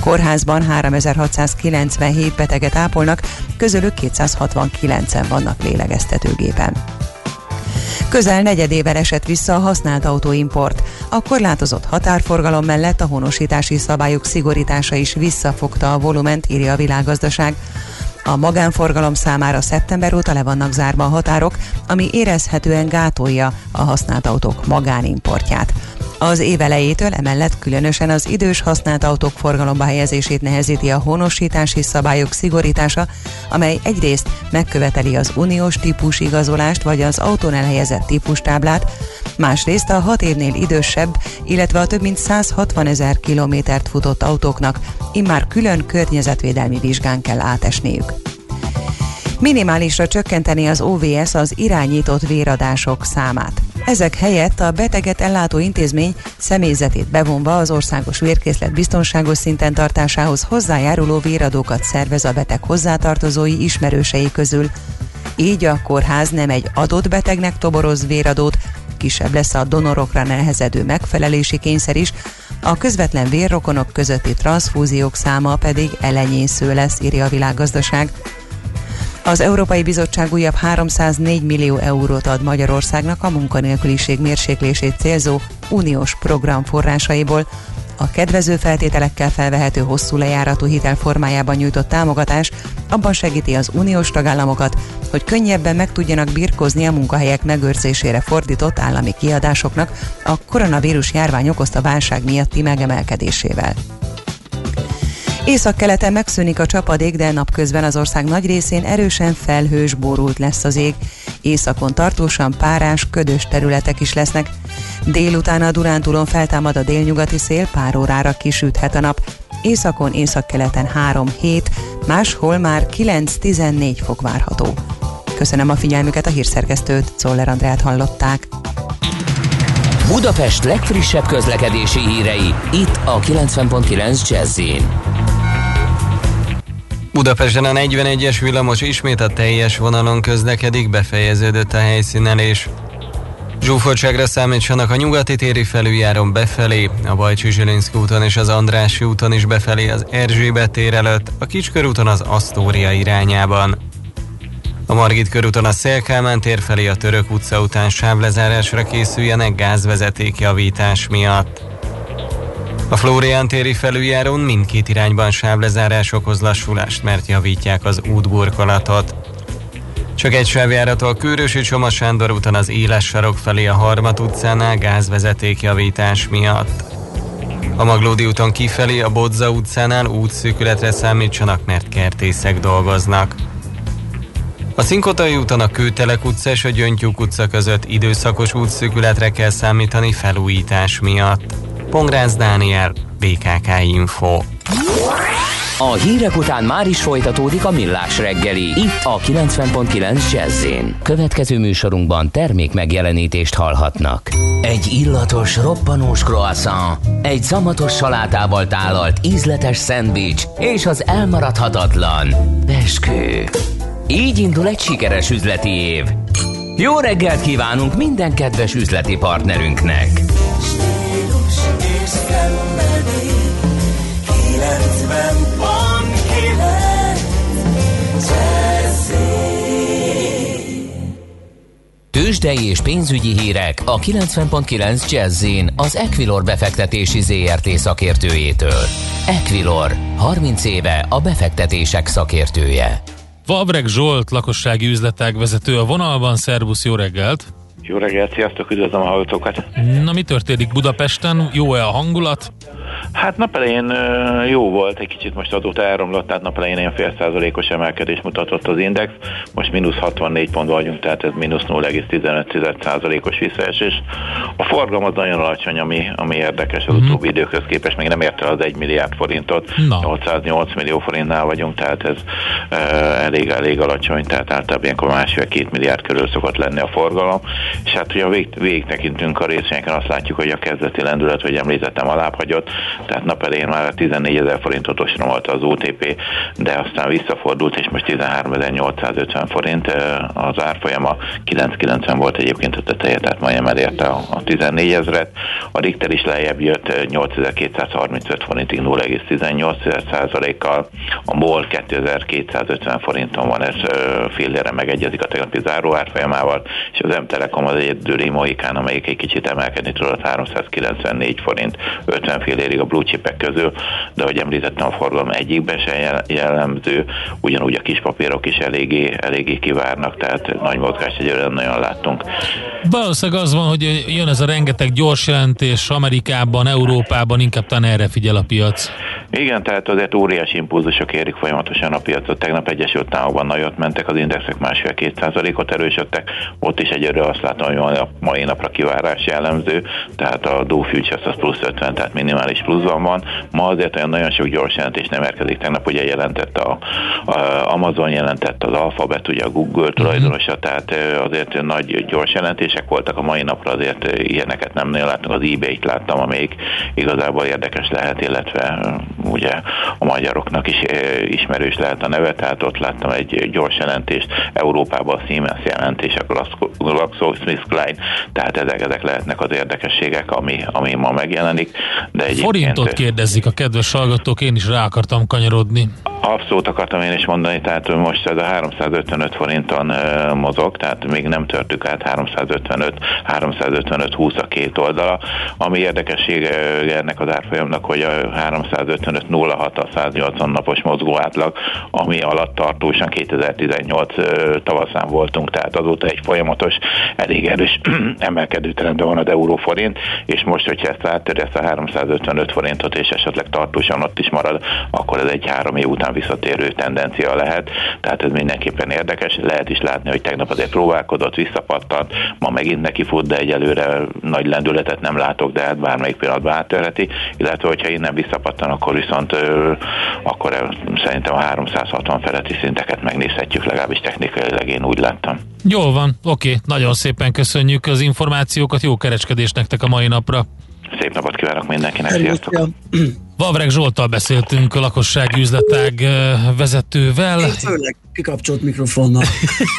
Kórházban 3697 beteget ápolnak, közülük 269-en vannak lélegeztetőgépen. Közel negyedével esett vissza a használt autóimport. A korlátozott határforgalom mellett a honosítási szabályok szigorítása is visszafogta a volument, írja a világgazdaság. A magánforgalom számára szeptember óta le vannak zárva a határok, ami érezhetően gátolja a használt autók magánimportját. Az év elejétől emellett különösen az idős használt autók forgalomba helyezését nehezíti a honosítási szabályok szigorítása, amely egyrészt megköveteli az uniós típus igazolást vagy az autón elhelyezett típustáblát, másrészt a hat évnél idősebb, illetve a több mint 160 ezer kilométert futott autóknak immár külön környezetvédelmi vizsgán kell átesniük. Minimálisra csökkenteni az OVS az irányított véradások számát. Ezek helyett a beteget ellátó intézmény személyzetét bevonva az országos vérkészlet biztonságos szinten tartásához hozzájáruló véradókat szervez a beteg hozzátartozói ismerősei közül. Így a kórház nem egy adott betegnek toboroz véradót, kisebb lesz a donorokra nehezedő megfelelési kényszer is, a közvetlen vérrokonok közötti transzfúziók száma pedig elenyésző lesz, írja a világgazdaság. Az Európai Bizottság újabb 304 millió eurót ad Magyarországnak a munkanélküliség mérséklését célzó uniós program forrásaiból. A kedvező feltételekkel felvehető hosszú lejáratú hitel formájában nyújtott támogatás abban segíti az uniós tagállamokat, hogy könnyebben meg tudjanak birkozni a munkahelyek megőrzésére fordított állami kiadásoknak a koronavírus járvány okozta válság miatti megemelkedésével. Északkeleten megszűnik a csapadék, de napközben az ország nagy részén erősen felhős, borult lesz az ég. Északon tartósan párás, ködös területek is lesznek. Délután a Durántúlon feltámad a délnyugati szél, pár órára kisüthet a nap. Északon, északkeleten 3-7, máshol már 9-14 fok várható. Köszönöm a figyelmüket a hírszerkesztőt, Czoller Andrát hallották. Budapest legfrissebb közlekedési hírei, itt a 90.9 jazz Budapesten a 41-es villamos ismét a teljes vonalon közlekedik, befejeződött a helyszínelés. Zsúfoltságra számítsanak a nyugati téri felüljáron befelé, a Bajcsi Zsilinszki úton és az Andrássy úton is befelé az Erzsébet tér előtt, a Kicskörúton az Asztória irányában. A Margit körúton a Szélkámán tér felé a Török utca után sávlezárásra készüljenek gázvezeték javítás miatt. A Flórián téri felüljárón mindkét irányban sávlezárás okoz lassulást, mert javítják az útburkolatot. Csak egy sávjárató a Kőrösi Csoma Sándor úton az Éles sarok felé a Harmat utcánál gázvezeték javítás miatt. A Maglódi úton kifelé a Bodza utcánál útszűkületre számítsanak, mert kertészek dolgoznak. A Szinkotai úton a Kőtelek utca és a Gyöngytyúk utca között időszakos útszűkületre kell számítani felújítás miatt. Pongrász Dániel, BKK Info. A hírek után már is folytatódik a millás reggeli, itt a 90.9 jazz Következő műsorunkban termék megjelenítést hallhatnak. Egy illatos, roppanós croissant, egy szamatos salátával tálalt ízletes szendvics és az elmaradhatatlan beskő. Így indul egy sikeres üzleti év. Jó reggelt kívánunk minden kedves üzleti partnerünknek! Tőzsdei és pénzügyi hírek a 90.9 jazz az Equilor befektetési ZRT szakértőjétől. Equilor, 30 éve a befektetések szakértője. Vavreg Zsolt, lakossági üzletág vezető a vonalban. Szervusz, jó reggelt! Jó reggelt, sziasztok, üdvözlöm a hallgatókat! Na, mi történik Budapesten? Jó-e a hangulat? Hát napelején jó volt, egy kicsit most azóta elromlott, tehát napelején ilyen fél százalékos emelkedés mutatott az index, most mínusz 64 pont vagyunk, tehát ez mínusz 0,15 százalékos visszaesés. A forgalom az nagyon alacsony, ami, ami érdekes az Mhm. utóbbi időkhöz képest, még nem érte az 1 milliárd forintot, Na. 808 millió forintnál vagyunk, tehát ez ö, elég, elég alacsony, tehát általában ilyenkor másfél-két milliárd körül szokott lenni a forgalom, és hát, hogyha vég, végig tekintünk a részvényeken, azt látjuk, hogy a kezdeti lendület, hogy említettem, alább hagyott, tehát nap elején már 14 ezer forintot ostromolta az OTP, de aztán visszafordult, és most 13.850 forint az árfolyama, 990 volt egyébként a teteje, tehát majdnem elérte a, a 14 ezeret. A Richter is lejjebb jött ö, 8235 forintig 0,18 százalékkal, a MOL 2250 forinton van, ez fillére megegyezik a tegnapi záró árfolyamával, és az M-Telekom az egyedüli mohikán, amelyik egy kicsit emelkedni tudott 394 forint 50 fillérig a blue chipek közül, de ahogy említettem, a forgalom egyikben se jel- jellemző, ugyanúgy a kis papírok is eléggé, eléggé kivárnak, tehát nagy mozgást egyelőre nem nagyon láttunk. Valószínűleg az van, hogy jön ez a rengeteg gyors jelentés Amerikában, Európában, inkább talán erre figyel a piac. Igen, tehát azért óriási impulzusok érik folyamatosan a piacot. Tegnap Egyesült Államokban nagyot mentek, az indexek másfél-két százalékot erősödtek. Ott is egyelőre azt látom, hogy a mai napra kivárás jellemző, tehát a Dow Futures az plusz 50, tehát minimális pluszban van. Ma azért olyan nagyon sok gyors jelentés nem érkezik. Tegnap ugye jelentett a, a Amazon, jelentett az Alphabet, ugye a Google tulajdonosa, tehát azért nagy gyors jelentések voltak. A mai napra azért ilyeneket nem nagyon láttunk. Az eBay-t láttam, amelyik igazából érdekes lehet, illetve ugye a magyaroknak is ismerős lehet a neve, tehát ott láttam egy gyors jelentést, Európában a Siemens jelentés, a GlaxoSmithKline, tehát ezek, ezek lehetnek az érdekességek, ami, ami ma megjelenik. De egyébként, Forintot kérdezik a kedves hallgatók, én is rá akartam kanyarodni. Abszolút akartam én is mondani, tehát most ez a 355 forinton mozog, tehát még nem törtük át 355, 355 20 a két oldala. Ami érdekessége uh, ennek az árfolyamnak, hogy a 355 06 a 180 napos mozgó átlag, ami alatt tartósan 2018 uh, tavaszán voltunk, tehát azóta egy folyamatos, elég erős emelkedő trendben van az euróforint, és most, hogyha ezt áttöri ezt a 4-5 forintot, és esetleg tartósan ott is marad, akkor ez egy három év után visszatérő tendencia lehet. Tehát ez mindenképpen érdekes. Lehet is látni, hogy tegnap azért próbálkozott, visszapattant, ma megint neki fut, de egyelőre nagy lendületet nem látok, de hát bármelyik pillanatban átörheti, illetve hogyha innen visszapattan, akkor viszont akkor szerintem a 360 feletti szinteket megnézhetjük, legalábbis technikailag én úgy láttam. Jól van, oké, nagyon szépen köszönjük az információkat, jó kereskedés nektek a mai napra. Szép napot kívánok mindenkinek, sziasztok! Vavreg Zsoltal beszéltünk, a lakossági üzletág vezetővel. Én főleg kikapcsolt mikrofonnal.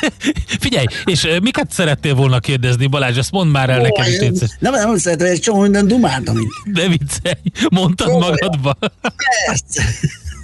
Figyelj, és miket szerettél volna kérdezni, Balázs, ezt mondd már el nekem is Ó. Nem, nem szeretem, egy csomó minden dumáltam itt. De viccelj, mondtad Jó, magadba. Persze.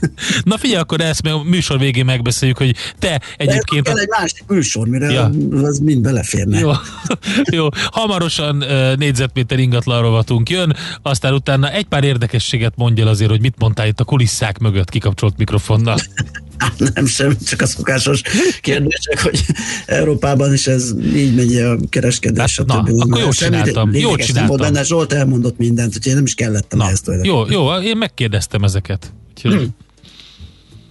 Na figyelj, akkor ezt meg a műsor végén megbeszéljük, hogy te egyébként... Kell egy másik műsor, mire Ja. az mind beleférne. Jó, jó. hamarosan négyzetméter ingatlan rovatunk jön, aztán utána egy pár érdekességet mondj el azért, hogy mit mondtál itt a kulisszák mögött kikapcsolt mikrofonnal. Nem sem, csak a szokásos kérdések, hogy Európában is ez így megy a kereskedés. Hát, na, akkor jól csináltam, jól Volt csináltam. benne, Zsolt elmondott mindent, úgyhogy nem is kellettem na, ezt Jó, jó, én megkérdeztem ezeket. Úgyhogy...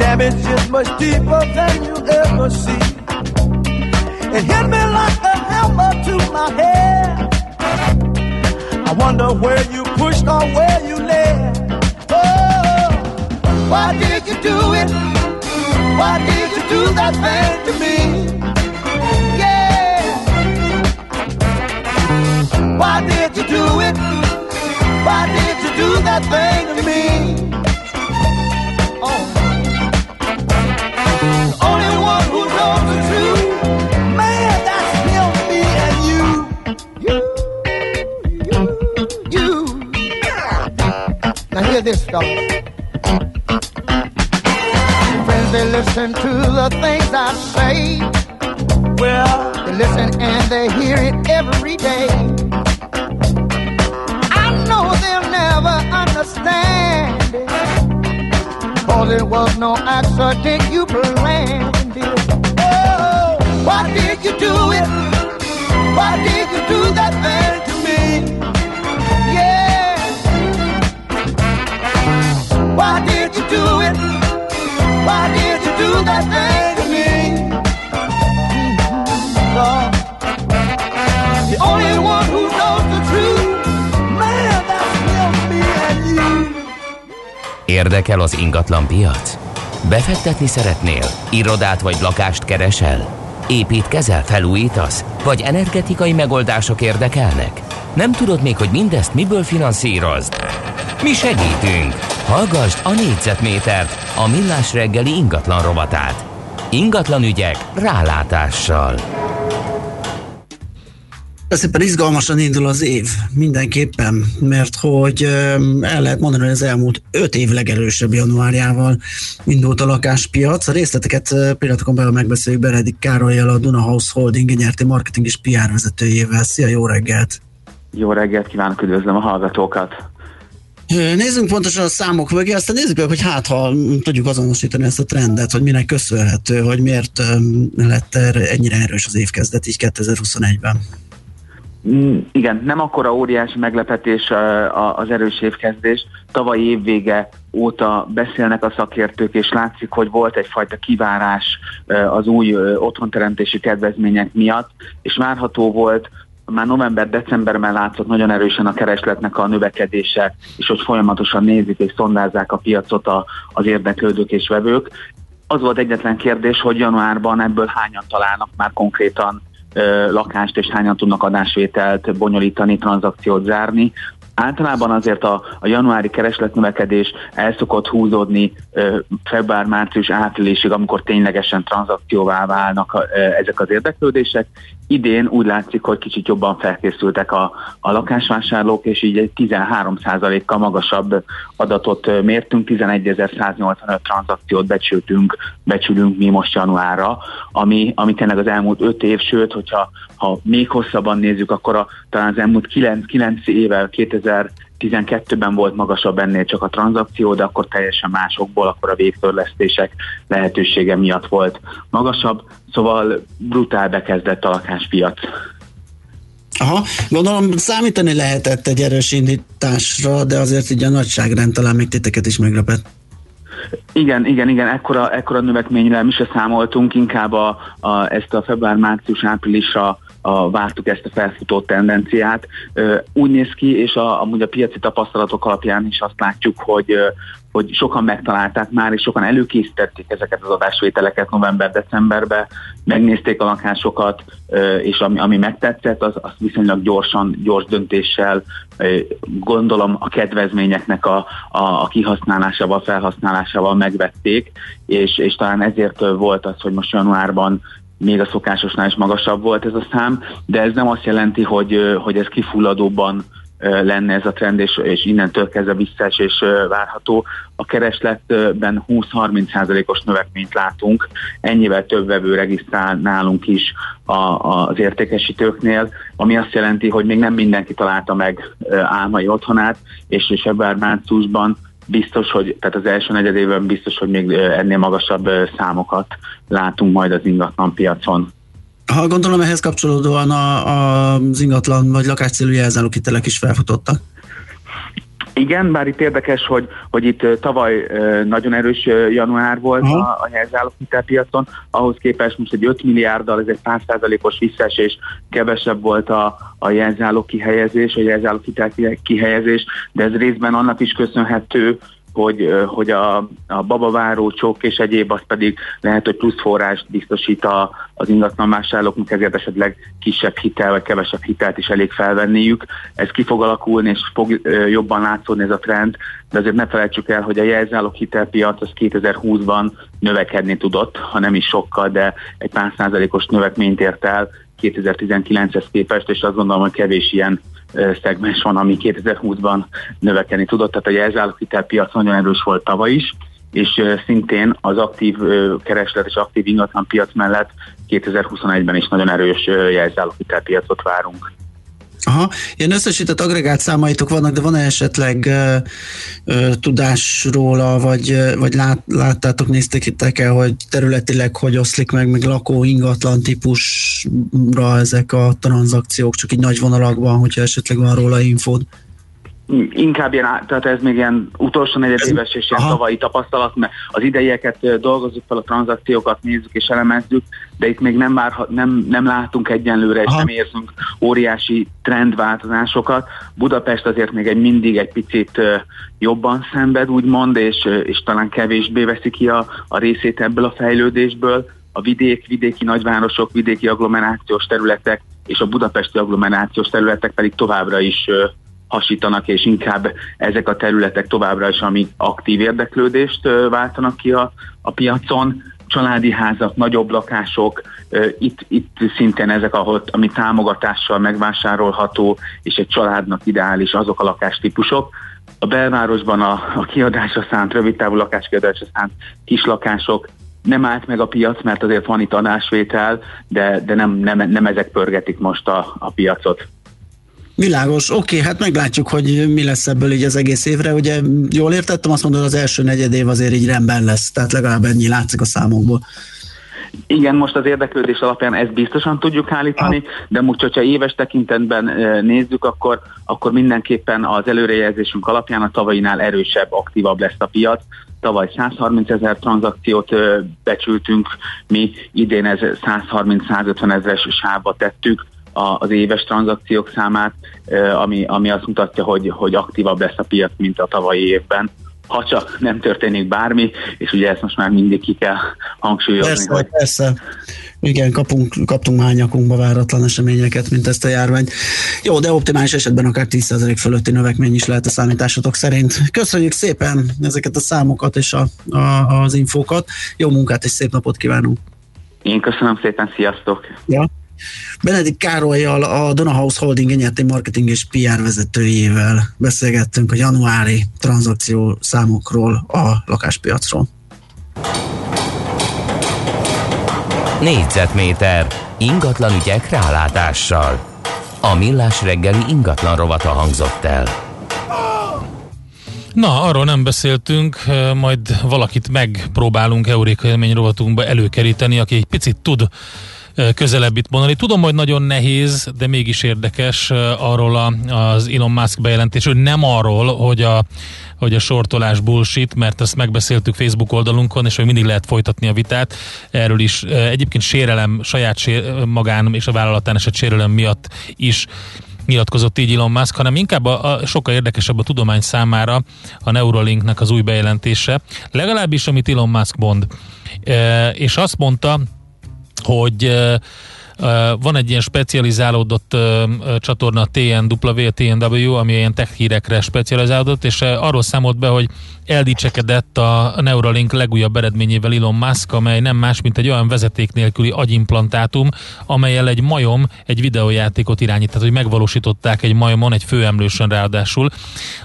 Damage is much deeper than you ever see. It hit me like a hammer to my head. I wonder where you pushed or where you led. Oh, why did you do it? Why did you do that thing to me? Yeah. Why did you do it? Why did you do that thing to me? This, dog. Friends, they listen to the things I say. Well, they listen and they hear it every day. I know they'll never understand it. Cause it was no accident you planned it. Oh, why did you do it? Why did you do that thing Why did you do it? Why did you do that thing to me? Mhm, Lord. The only one who knows the truth. Érdekel az ingatlan piac? Befektetni szeretnél? Irodát vagy lakást keresel? Építkezel, felújítasz? Vagy energetikai megoldások érdekelnek? Nem tudod még, hogy mindezt miből finanszírozd? Mi segítünk! Hallgassd a négyzetmétert, a millás reggeli ingatlan rovatát. Ingatlan ügyek rálátással. Szépen izgalmasan indul az év, mindenképpen, mert hogy el lehet mondani, hogy az elmúlt öt év legerősebb januárjával indult a lakáspiac. A részleteket ö, pillanatokon belül megbeszéljük Beredik Károlyjal, a Duna House Holding nyerti marketing és PR vezetőjével. Szia, jó reggelt! Jó reggelt kívánok, üdvözlöm a hallgatókat! Nézzünk pontosan a számok mögé, aztán nézzük meg, hogy hát ha tudjuk azonosítani ezt a trendet, hogy minek köszönhető, hogy miért lett erre ennyire erős az évkezdet így 2021-ben. Mm, Igen, nem akkora óriási meglepetés az erős évkezdés. Tavalyi évvége óta beszélnek a szakértők, és látszik, hogy volt egyfajta kivárás az új otthonteremtési kedvezmények miatt, és várható volt, már november-decemberben látszott nagyon erősen a keresletnek a növekedése, és hogy folyamatosan nézik és szondázzák a piacot a, az érdeklődők és vevők. Az volt egyetlen kérdés, hogy januárban ebből hányan találnak már konkrétan ö, lakást, és hányan tudnak adásvételt bonyolítani, tranzakciót zárni. Általában azért a, a januári keresletnövekedés el szokott húzódni ö, február, március, áprilisig, amikor ténylegesen tranzakcióvá válnak ö, ezek az érdeklődések. Idén úgy látszik, hogy kicsit jobban felkészültek a, a lakásvásárlók, és így egy 13%-kal magasabb adatot mértünk, 11.185 tranzakciót becsültünk, becsülünk mi most januárra, ami, ami tényleg az elmúlt 5 év, sőt, hogyha ha még hosszabban nézzük, akkor a, talán az elmúlt 9, 9 évvel 2012-ben volt magasabb ennél csak a tranzakció, de akkor teljesen másokból, akkor a végtörlesztések lehetősége miatt volt magasabb, szóval brutál bekezdett a lakáspiac. Aha, gondolom számítani lehetett egy erős indításra, de azért így a nagyságrend talán még titeket is meglepett. Igen, igen, igen, ekkora, ekkora növekményre mi se számoltunk, inkább a, a, ezt a február, március, áprilisra a, vártuk ezt a felfutó tendenciát. Úgy néz ki, és a, amúgy a piaci tapasztalatok alapján is azt látjuk, hogy, hogy sokan megtalálták már, és sokan előkészítették ezeket az adásvételeket november-decemberben, megnézték a lakásokat, és ami, ami megtetszett, az, az viszonylag gyorsan, gyors döntéssel, gondolom a kedvezményeknek a, a, a kihasználásával, felhasználásával megvették, és, és talán ezért volt az, hogy most januárban még a szokásosnál is magasabb volt ez a szám, de ez nem azt jelenti, hogy, hogy ez kifulladóban lenne ez a trend, és, és innentől kezdve visszaesés várható. A keresletben 20-30%-os növekményt látunk, ennyivel több vevő regisztrál nálunk is a, a, az értékesítőknél, ami azt jelenti, hogy még nem mindenki találta meg álmai otthonát, és, és ebben márciusban biztos, hogy tehát az első negyedében biztos, hogy még ennél magasabb számokat látunk majd az ingatlan piacon. Ha gondolom ehhez kapcsolódóan a, a, az ingatlan vagy lakáscélú jelzálókitelek is felfutottak. Igen, bár itt érdekes, hogy, hogy itt tavaly nagyon erős január volt Aha. a, a jelzálók hitelpiacon, ahhoz képest most egy 5 milliárddal, ez egy 100%-os visszaesés, kevesebb volt a, a jelzálók kihelyezés, a jelzálók hitel kihelyezés, de ez részben annak is köszönhető, hogy, hogy a, a babaváró, csok és egyéb, az pedig lehet, hogy plusz forrást biztosít a, az ingatlanvásárlóknak, ezért esetleg kisebb hitel vagy kevesebb hitelt is elég felvenniük. Ez ki fog alakulni, és fog jobban látszódni ez a trend, de azért ne felejtsük el, hogy a jelzálók hitelpiac az 2020-ban növekedni tudott, ha nem is sokkal, de egy pár százalékos növekményt ért el 2019-hez képest, és azt gondolom, hogy kevés ilyen szegmens van, ami 2020-ban növekedni tudott. Tehát a jelzálók hitelpiac nagyon erős volt tavaly is, és szintén az aktív kereslet és aktív ingatlan piac mellett 2021-ben is nagyon erős hitelpiacot várunk. Aha, ilyen összesített agregált számaitok vannak, de van-e esetleg ö, ö, tudás róla, vagy, vagy lát, láttátok, néztek el, hogy területileg hogy oszlik meg, meg lakó ingatlan típusra ezek a tranzakciók, csak így nagy vonalakban, hogyha esetleg van róla infód. Inkább ilyen, tehát ez még ilyen utolsó negyedéves és ilyen tavalyi tapasztalat, mert az idejeket dolgozzuk fel, a tranzakciókat nézzük és elemezzük, de itt még nem, vár, nem, nem látunk egyenlőre, és Aha. nem érzünk óriási trendváltozásokat. Budapest azért még egy mindig egy picit jobban szenved, úgymond, és, és talán kevésbé veszi ki a, a részét ebből a fejlődésből. A vidék, vidéki nagyvárosok, vidéki agglomerációs területek és a budapesti agglomerációs területek pedig továbbra is hasítanak, és inkább ezek a területek továbbra is, ami aktív érdeklődést váltanak ki a, a piacon. Családi házak, nagyobb lakások, itt, itt szintén ezek, ahol, ami támogatással megvásárolható, és egy családnak ideális azok a lakástípusok. A belvárosban a, a kiadásra szánt, rövidtávú lakáskiadásra szánt kislakások nem állt meg a piac, mert azért van itt adásvétel, de, de nem, nem, nem ezek pörgetik most a, a piacot. Világos, oké, hát meglátjuk, hogy mi lesz ebből így az egész évre. Ugye jól értettem, azt mondod, az első negyed év azért így rendben lesz, tehát legalább ennyi látszik a számokból. Igen, most az érdeklődés alapján ezt biztosan tudjuk állítani, de most, hogyha éves tekintetben eh, nézzük, akkor, akkor mindenképpen az előrejelzésünk alapján a tavainál erősebb, aktívabb lesz a piac. Tavaly 130 ezer tranzakciót ö, becsültünk, mi idén ez 130-150 ezeres sávba tettük az éves tranzakciók számát, ami, ami azt mutatja, hogy, hogy aktívabb lesz a piac, mint a tavalyi évben ha csak nem történik bármi, és ugye ezt most már mindig ki kell hangsúlyozni. Persze, hogy persze. Igen, kapunk, kaptunk már nyakunkba váratlan eseményeket, mint ezt a járvány. Jó, de optimális esetben akár 10% fölötti növekmény is lehet a számításotok szerint. Köszönjük szépen ezeket a számokat és a, a, az infókat. Jó munkát és szép napot kívánunk! Én köszönöm szépen, sziasztok! Ja. Benedik Károlyjal, a Donahouse Holding enyerti marketing és PR vezetőjével beszélgettünk a januári tranzakció számokról a lakáspiacról. Négyzetméter ingatlan ügyek rálátással. A millás reggeli ingatlan rovata hangzott el. Na, arról nem beszéltünk, eh, majd valakit megpróbálunk Euréka élmény rovatunkba előkeríteni, aki egy picit tud közelebb itt mondani. Tudom, hogy nagyon nehéz, de mégis érdekes arról a, az Elon Musk bejelentés, hogy nem arról, hogy a, hogy a sortolás bullshit, mert ezt megbeszéltük Facebook oldalunkon, és hogy mindig lehet folytatni a vitát. Erről is egyébként sérelem, saját sér, magán és a vállalatán esett sérelem miatt is nyilatkozott így Elon Musk, hanem inkább a, a sokkal érdekesebb a tudomány számára a Neuralinknek az új bejelentése, legalábbis amit Elon Musk mond. E, és azt mondta, hogy van egy ilyen specializálódott csatorna TNW, TNW, ami ilyen tech hírekre specializálódott, és arról számolt be, hogy eldicsekedett a Neuralink legújabb eredményével Elon Musk, amely nem más, mint egy olyan vezeték nélküli agyimplantátum, amelyel egy majom egy videójátékot irányít, tehát hogy megvalósították egy majomon, egy főemlősön ráadásul.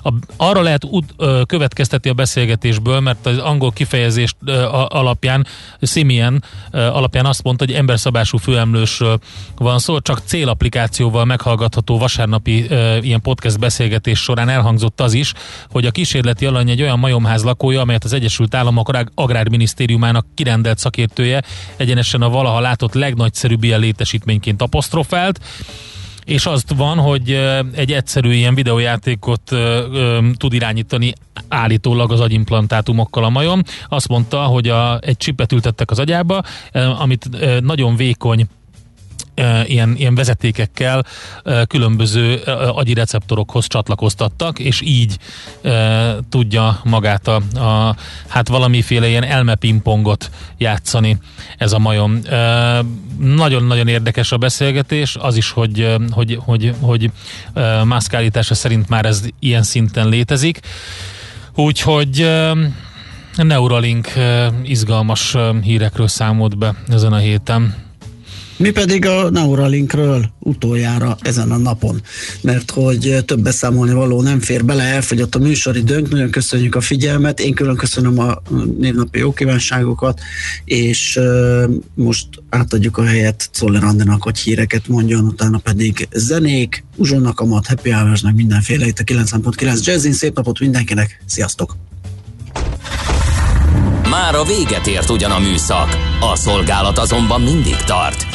A, arra lehet út, ö, következteti a beszélgetésből, mert az angol kifejezés ö, alapján, Simian ö, alapján azt mondta, hogy emberszabású főemlősről van szó, csak célapplikációval meghallgatható vasárnapi ö, ilyen podcast beszélgetés során elhangzott az is, hogy a kísérleti alany egy olyan majom majomház lakója, amelyet az Egyesült Államok Agrárminisztériumának kirendelt szakértője egyenesen a valaha látott legnagyszerűbb ilyen létesítményként apostrofált és azt van, hogy egy egyszerű ilyen videójátékot tud irányítani állítólag az agyimplantátumokkal a majom. Azt mondta, hogy a, egy csipet ültettek az agyába, amit nagyon vékony ilyen, ilyen vezetékekkel különböző agyi receptorokhoz csatlakoztattak, és így tudja magát a, a hát valamiféle ilyen elmepingpongot játszani ez a majom. Nagyon-nagyon érdekes a beszélgetés, az is, hogy, hogy, hogy, hogy Musk állítása szerint már ez ilyen szinten létezik. Úgyhogy Neuralink izgalmas hírekről számolt be ezen a héten. Mi pedig a Neuralinkről utoljára ezen a napon, mert hogy több beszámolni való nem fér bele, elfogyott a műsoridőnk, nagyon köszönjük a figyelmet, én külön köszönöm a névnapi jó kívánságokat, és most átadjuk a helyet Czoller Andenak, hogy híreket mondjon, utána pedig zenék, Uzsonnak a mat, Happy hours mindenféle itt a 9.9 Jazzin, szép napot mindenkinek, sziasztok! Már a véget ért ugyan a műszak, a szolgálat azonban mindig tart,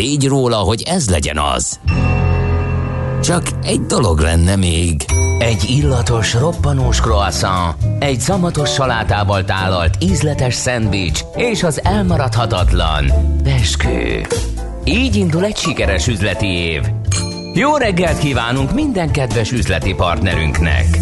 tégy róla, hogy ez legyen az. Csak egy dolog lenne még. Egy illatos, roppanós croissant, egy szamatos salátával tálalt ízletes szendvics és az elmaradhatatlan peskő. Így indul egy sikeres üzleti év. Jó reggelt kívánunk minden kedves üzleti partnerünknek!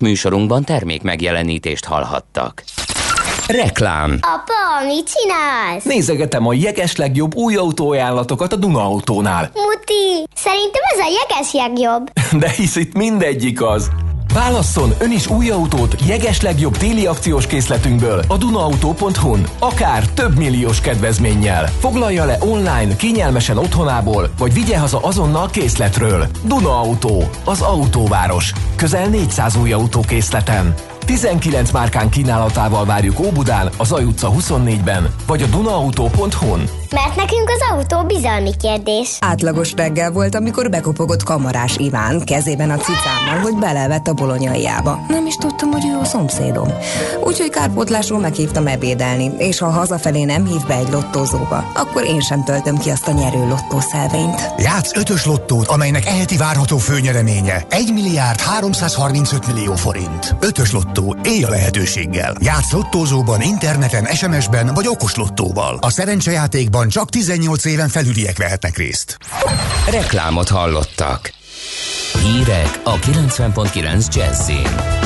Műsorunkban termék megjelenítést hallhattak. Reklám Apa, mit csinálsz? Nézegetem a jeges legjobb új autóajánlatokat a Duna Autónál. Muti, szerintem ez a jeges legjobb. De hisz itt mindegyik az. Válasszon ön is új autót jeges legjobb téli akciós készletünkből a dunaauto.hu-n, akár több milliós kedvezménnyel. Foglalja le online, kényelmesen otthonából, vagy vigye haza azonnal készletről. Duna Auto, az autóváros. Közel 400 új autókészleten. 19 márkán kínálatával várjuk Óbudán, az Aj utca 24-ben, vagy a dunaauto.hu-n. Mert nekünk az autó bizalmi kérdés. Átlagos reggel volt, amikor bekopogott kamarás Iván kezében a cicámmal, hogy belevett a bolonyaiába. Nem is tudtam, hogy ő a szomszédom. Úgyhogy kárpótlásról meghívtam ebédelni, és ha hazafelé nem hív be egy lottózóba, akkor én sem töltöm ki azt a nyerő lottószelvényt. Játsz ötös lottót, amelynek eheti várható főnyereménye 1 milliárd 335 millió forint. Ötös lottó, élj a lehetőséggel. Játsz lottózóban, interneten, SMS-ben vagy okos lottóval. A szerencsejátékban csak 18 éven felüliek vehetnek részt. Reklámot hallottak. Hírek a 90.9 Jazzin.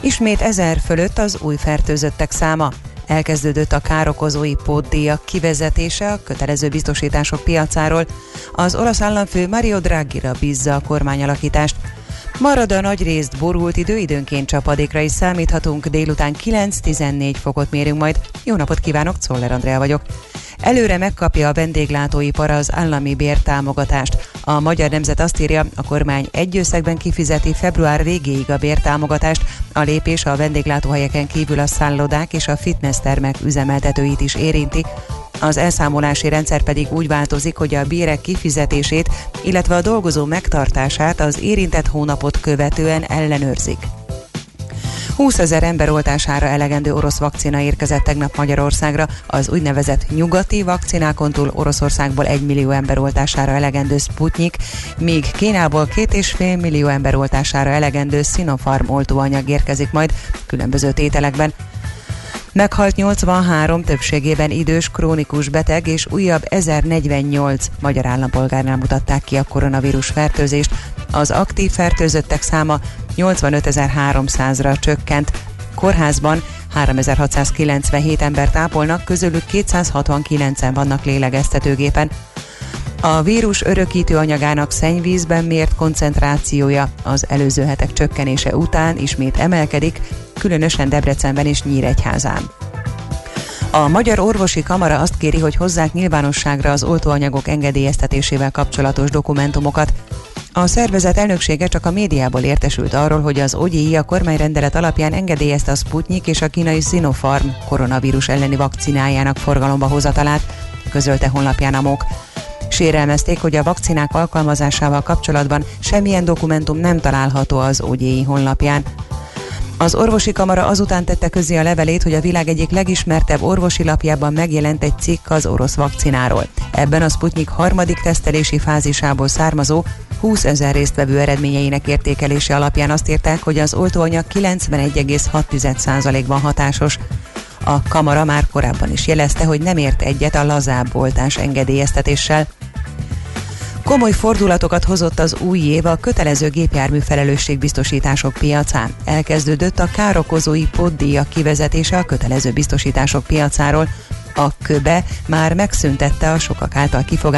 Ismét ezer fölött az új fertőzöttek száma. Elkezdődött a károkozói pótdíjak kivezetése a kötelező biztosítások piacáról. Az olasz államfő Mario Draghi-ra bízza a kormányalakítást. Marad a nagy részt borult idő, időnként csapadékra is számíthatunk, délután 9-14 fokot mérünk majd. Jó napot kívánok, Czoller Andrea vagyok. Előre megkapja a vendéglátóipar az állami bértámogatást. A Magyar Nemzet azt írja, a kormány egy összegben kifizeti február végéig a bértámogatást. A lépés a vendéglátóhelyeken kívül a szállodák és a fitnesstermek üzemeltetőit is érinti. Az elszámolási rendszer pedig úgy változik, hogy a bérek kifizetését, illetve a dolgozó megtartását az érintett hónapot követően ellenőrzik. 20 ezer ember oltására elegendő orosz vakcina érkezett tegnap Magyarországra. Az úgynevezett nyugati vakcinákon túl Oroszországból 1 millió ember oltására elegendő Sputnik, míg Kínából 2,5 millió ember oltására elegendő Sinopharm oltóanyag érkezik majd különböző tételekben. Meghalt 83 többségében idős, krónikus beteg és újabb 1048 magyar állampolgárnál mutatták ki a koronavírus fertőzést. Az aktív fertőzöttek száma 85.300-ra csökkent. Kórházban 3697 ember tápolnak, közülük 269-en vannak lélegeztetőgépen. A vírus örökítő anyagának szennyvízben mért koncentrációja az előző hetek csökkenése után ismét emelkedik, különösen Debrecenben és Nyíregyházán. A Magyar Orvosi Kamara azt kéri, hogy hozzák nyilvánosságra az oltóanyagok engedélyeztetésével kapcsolatos dokumentumokat. A szervezet elnöksége csak a médiából értesült arról, hogy az OGI a kormányrendelet alapján engedélyezte a Sputnik és a kínai Sinopharm koronavírus elleni vakcinájának forgalomba hozatalát, közölte honlapján a MOK. Sérelmezték, hogy a vakcinák alkalmazásával kapcsolatban semmilyen dokumentum nem található az OGI honlapján. Az orvosi kamara azután tette közé a levelét, hogy a világ egyik legismertebb orvosi lapjában megjelent egy cikk az orosz vakcináról. Ebben a Sputnik harmadik tesztelési fázisából származó 20 ezer résztvevő eredményeinek értékelése alapján azt írták, hogy az oltóanyag 91,6%-ban hatásos. A kamara már korábban is jelezte, hogy nem ért egyet a lazább oltás engedélyeztetéssel. Komoly fordulatokat hozott az új év a kötelező gépjármű felelősségbiztosítások piacán. Elkezdődött a károkozói poddíjak kivezetése a kötelező biztosítások piacáról. A köbe már megszüntette a sokak által kifogást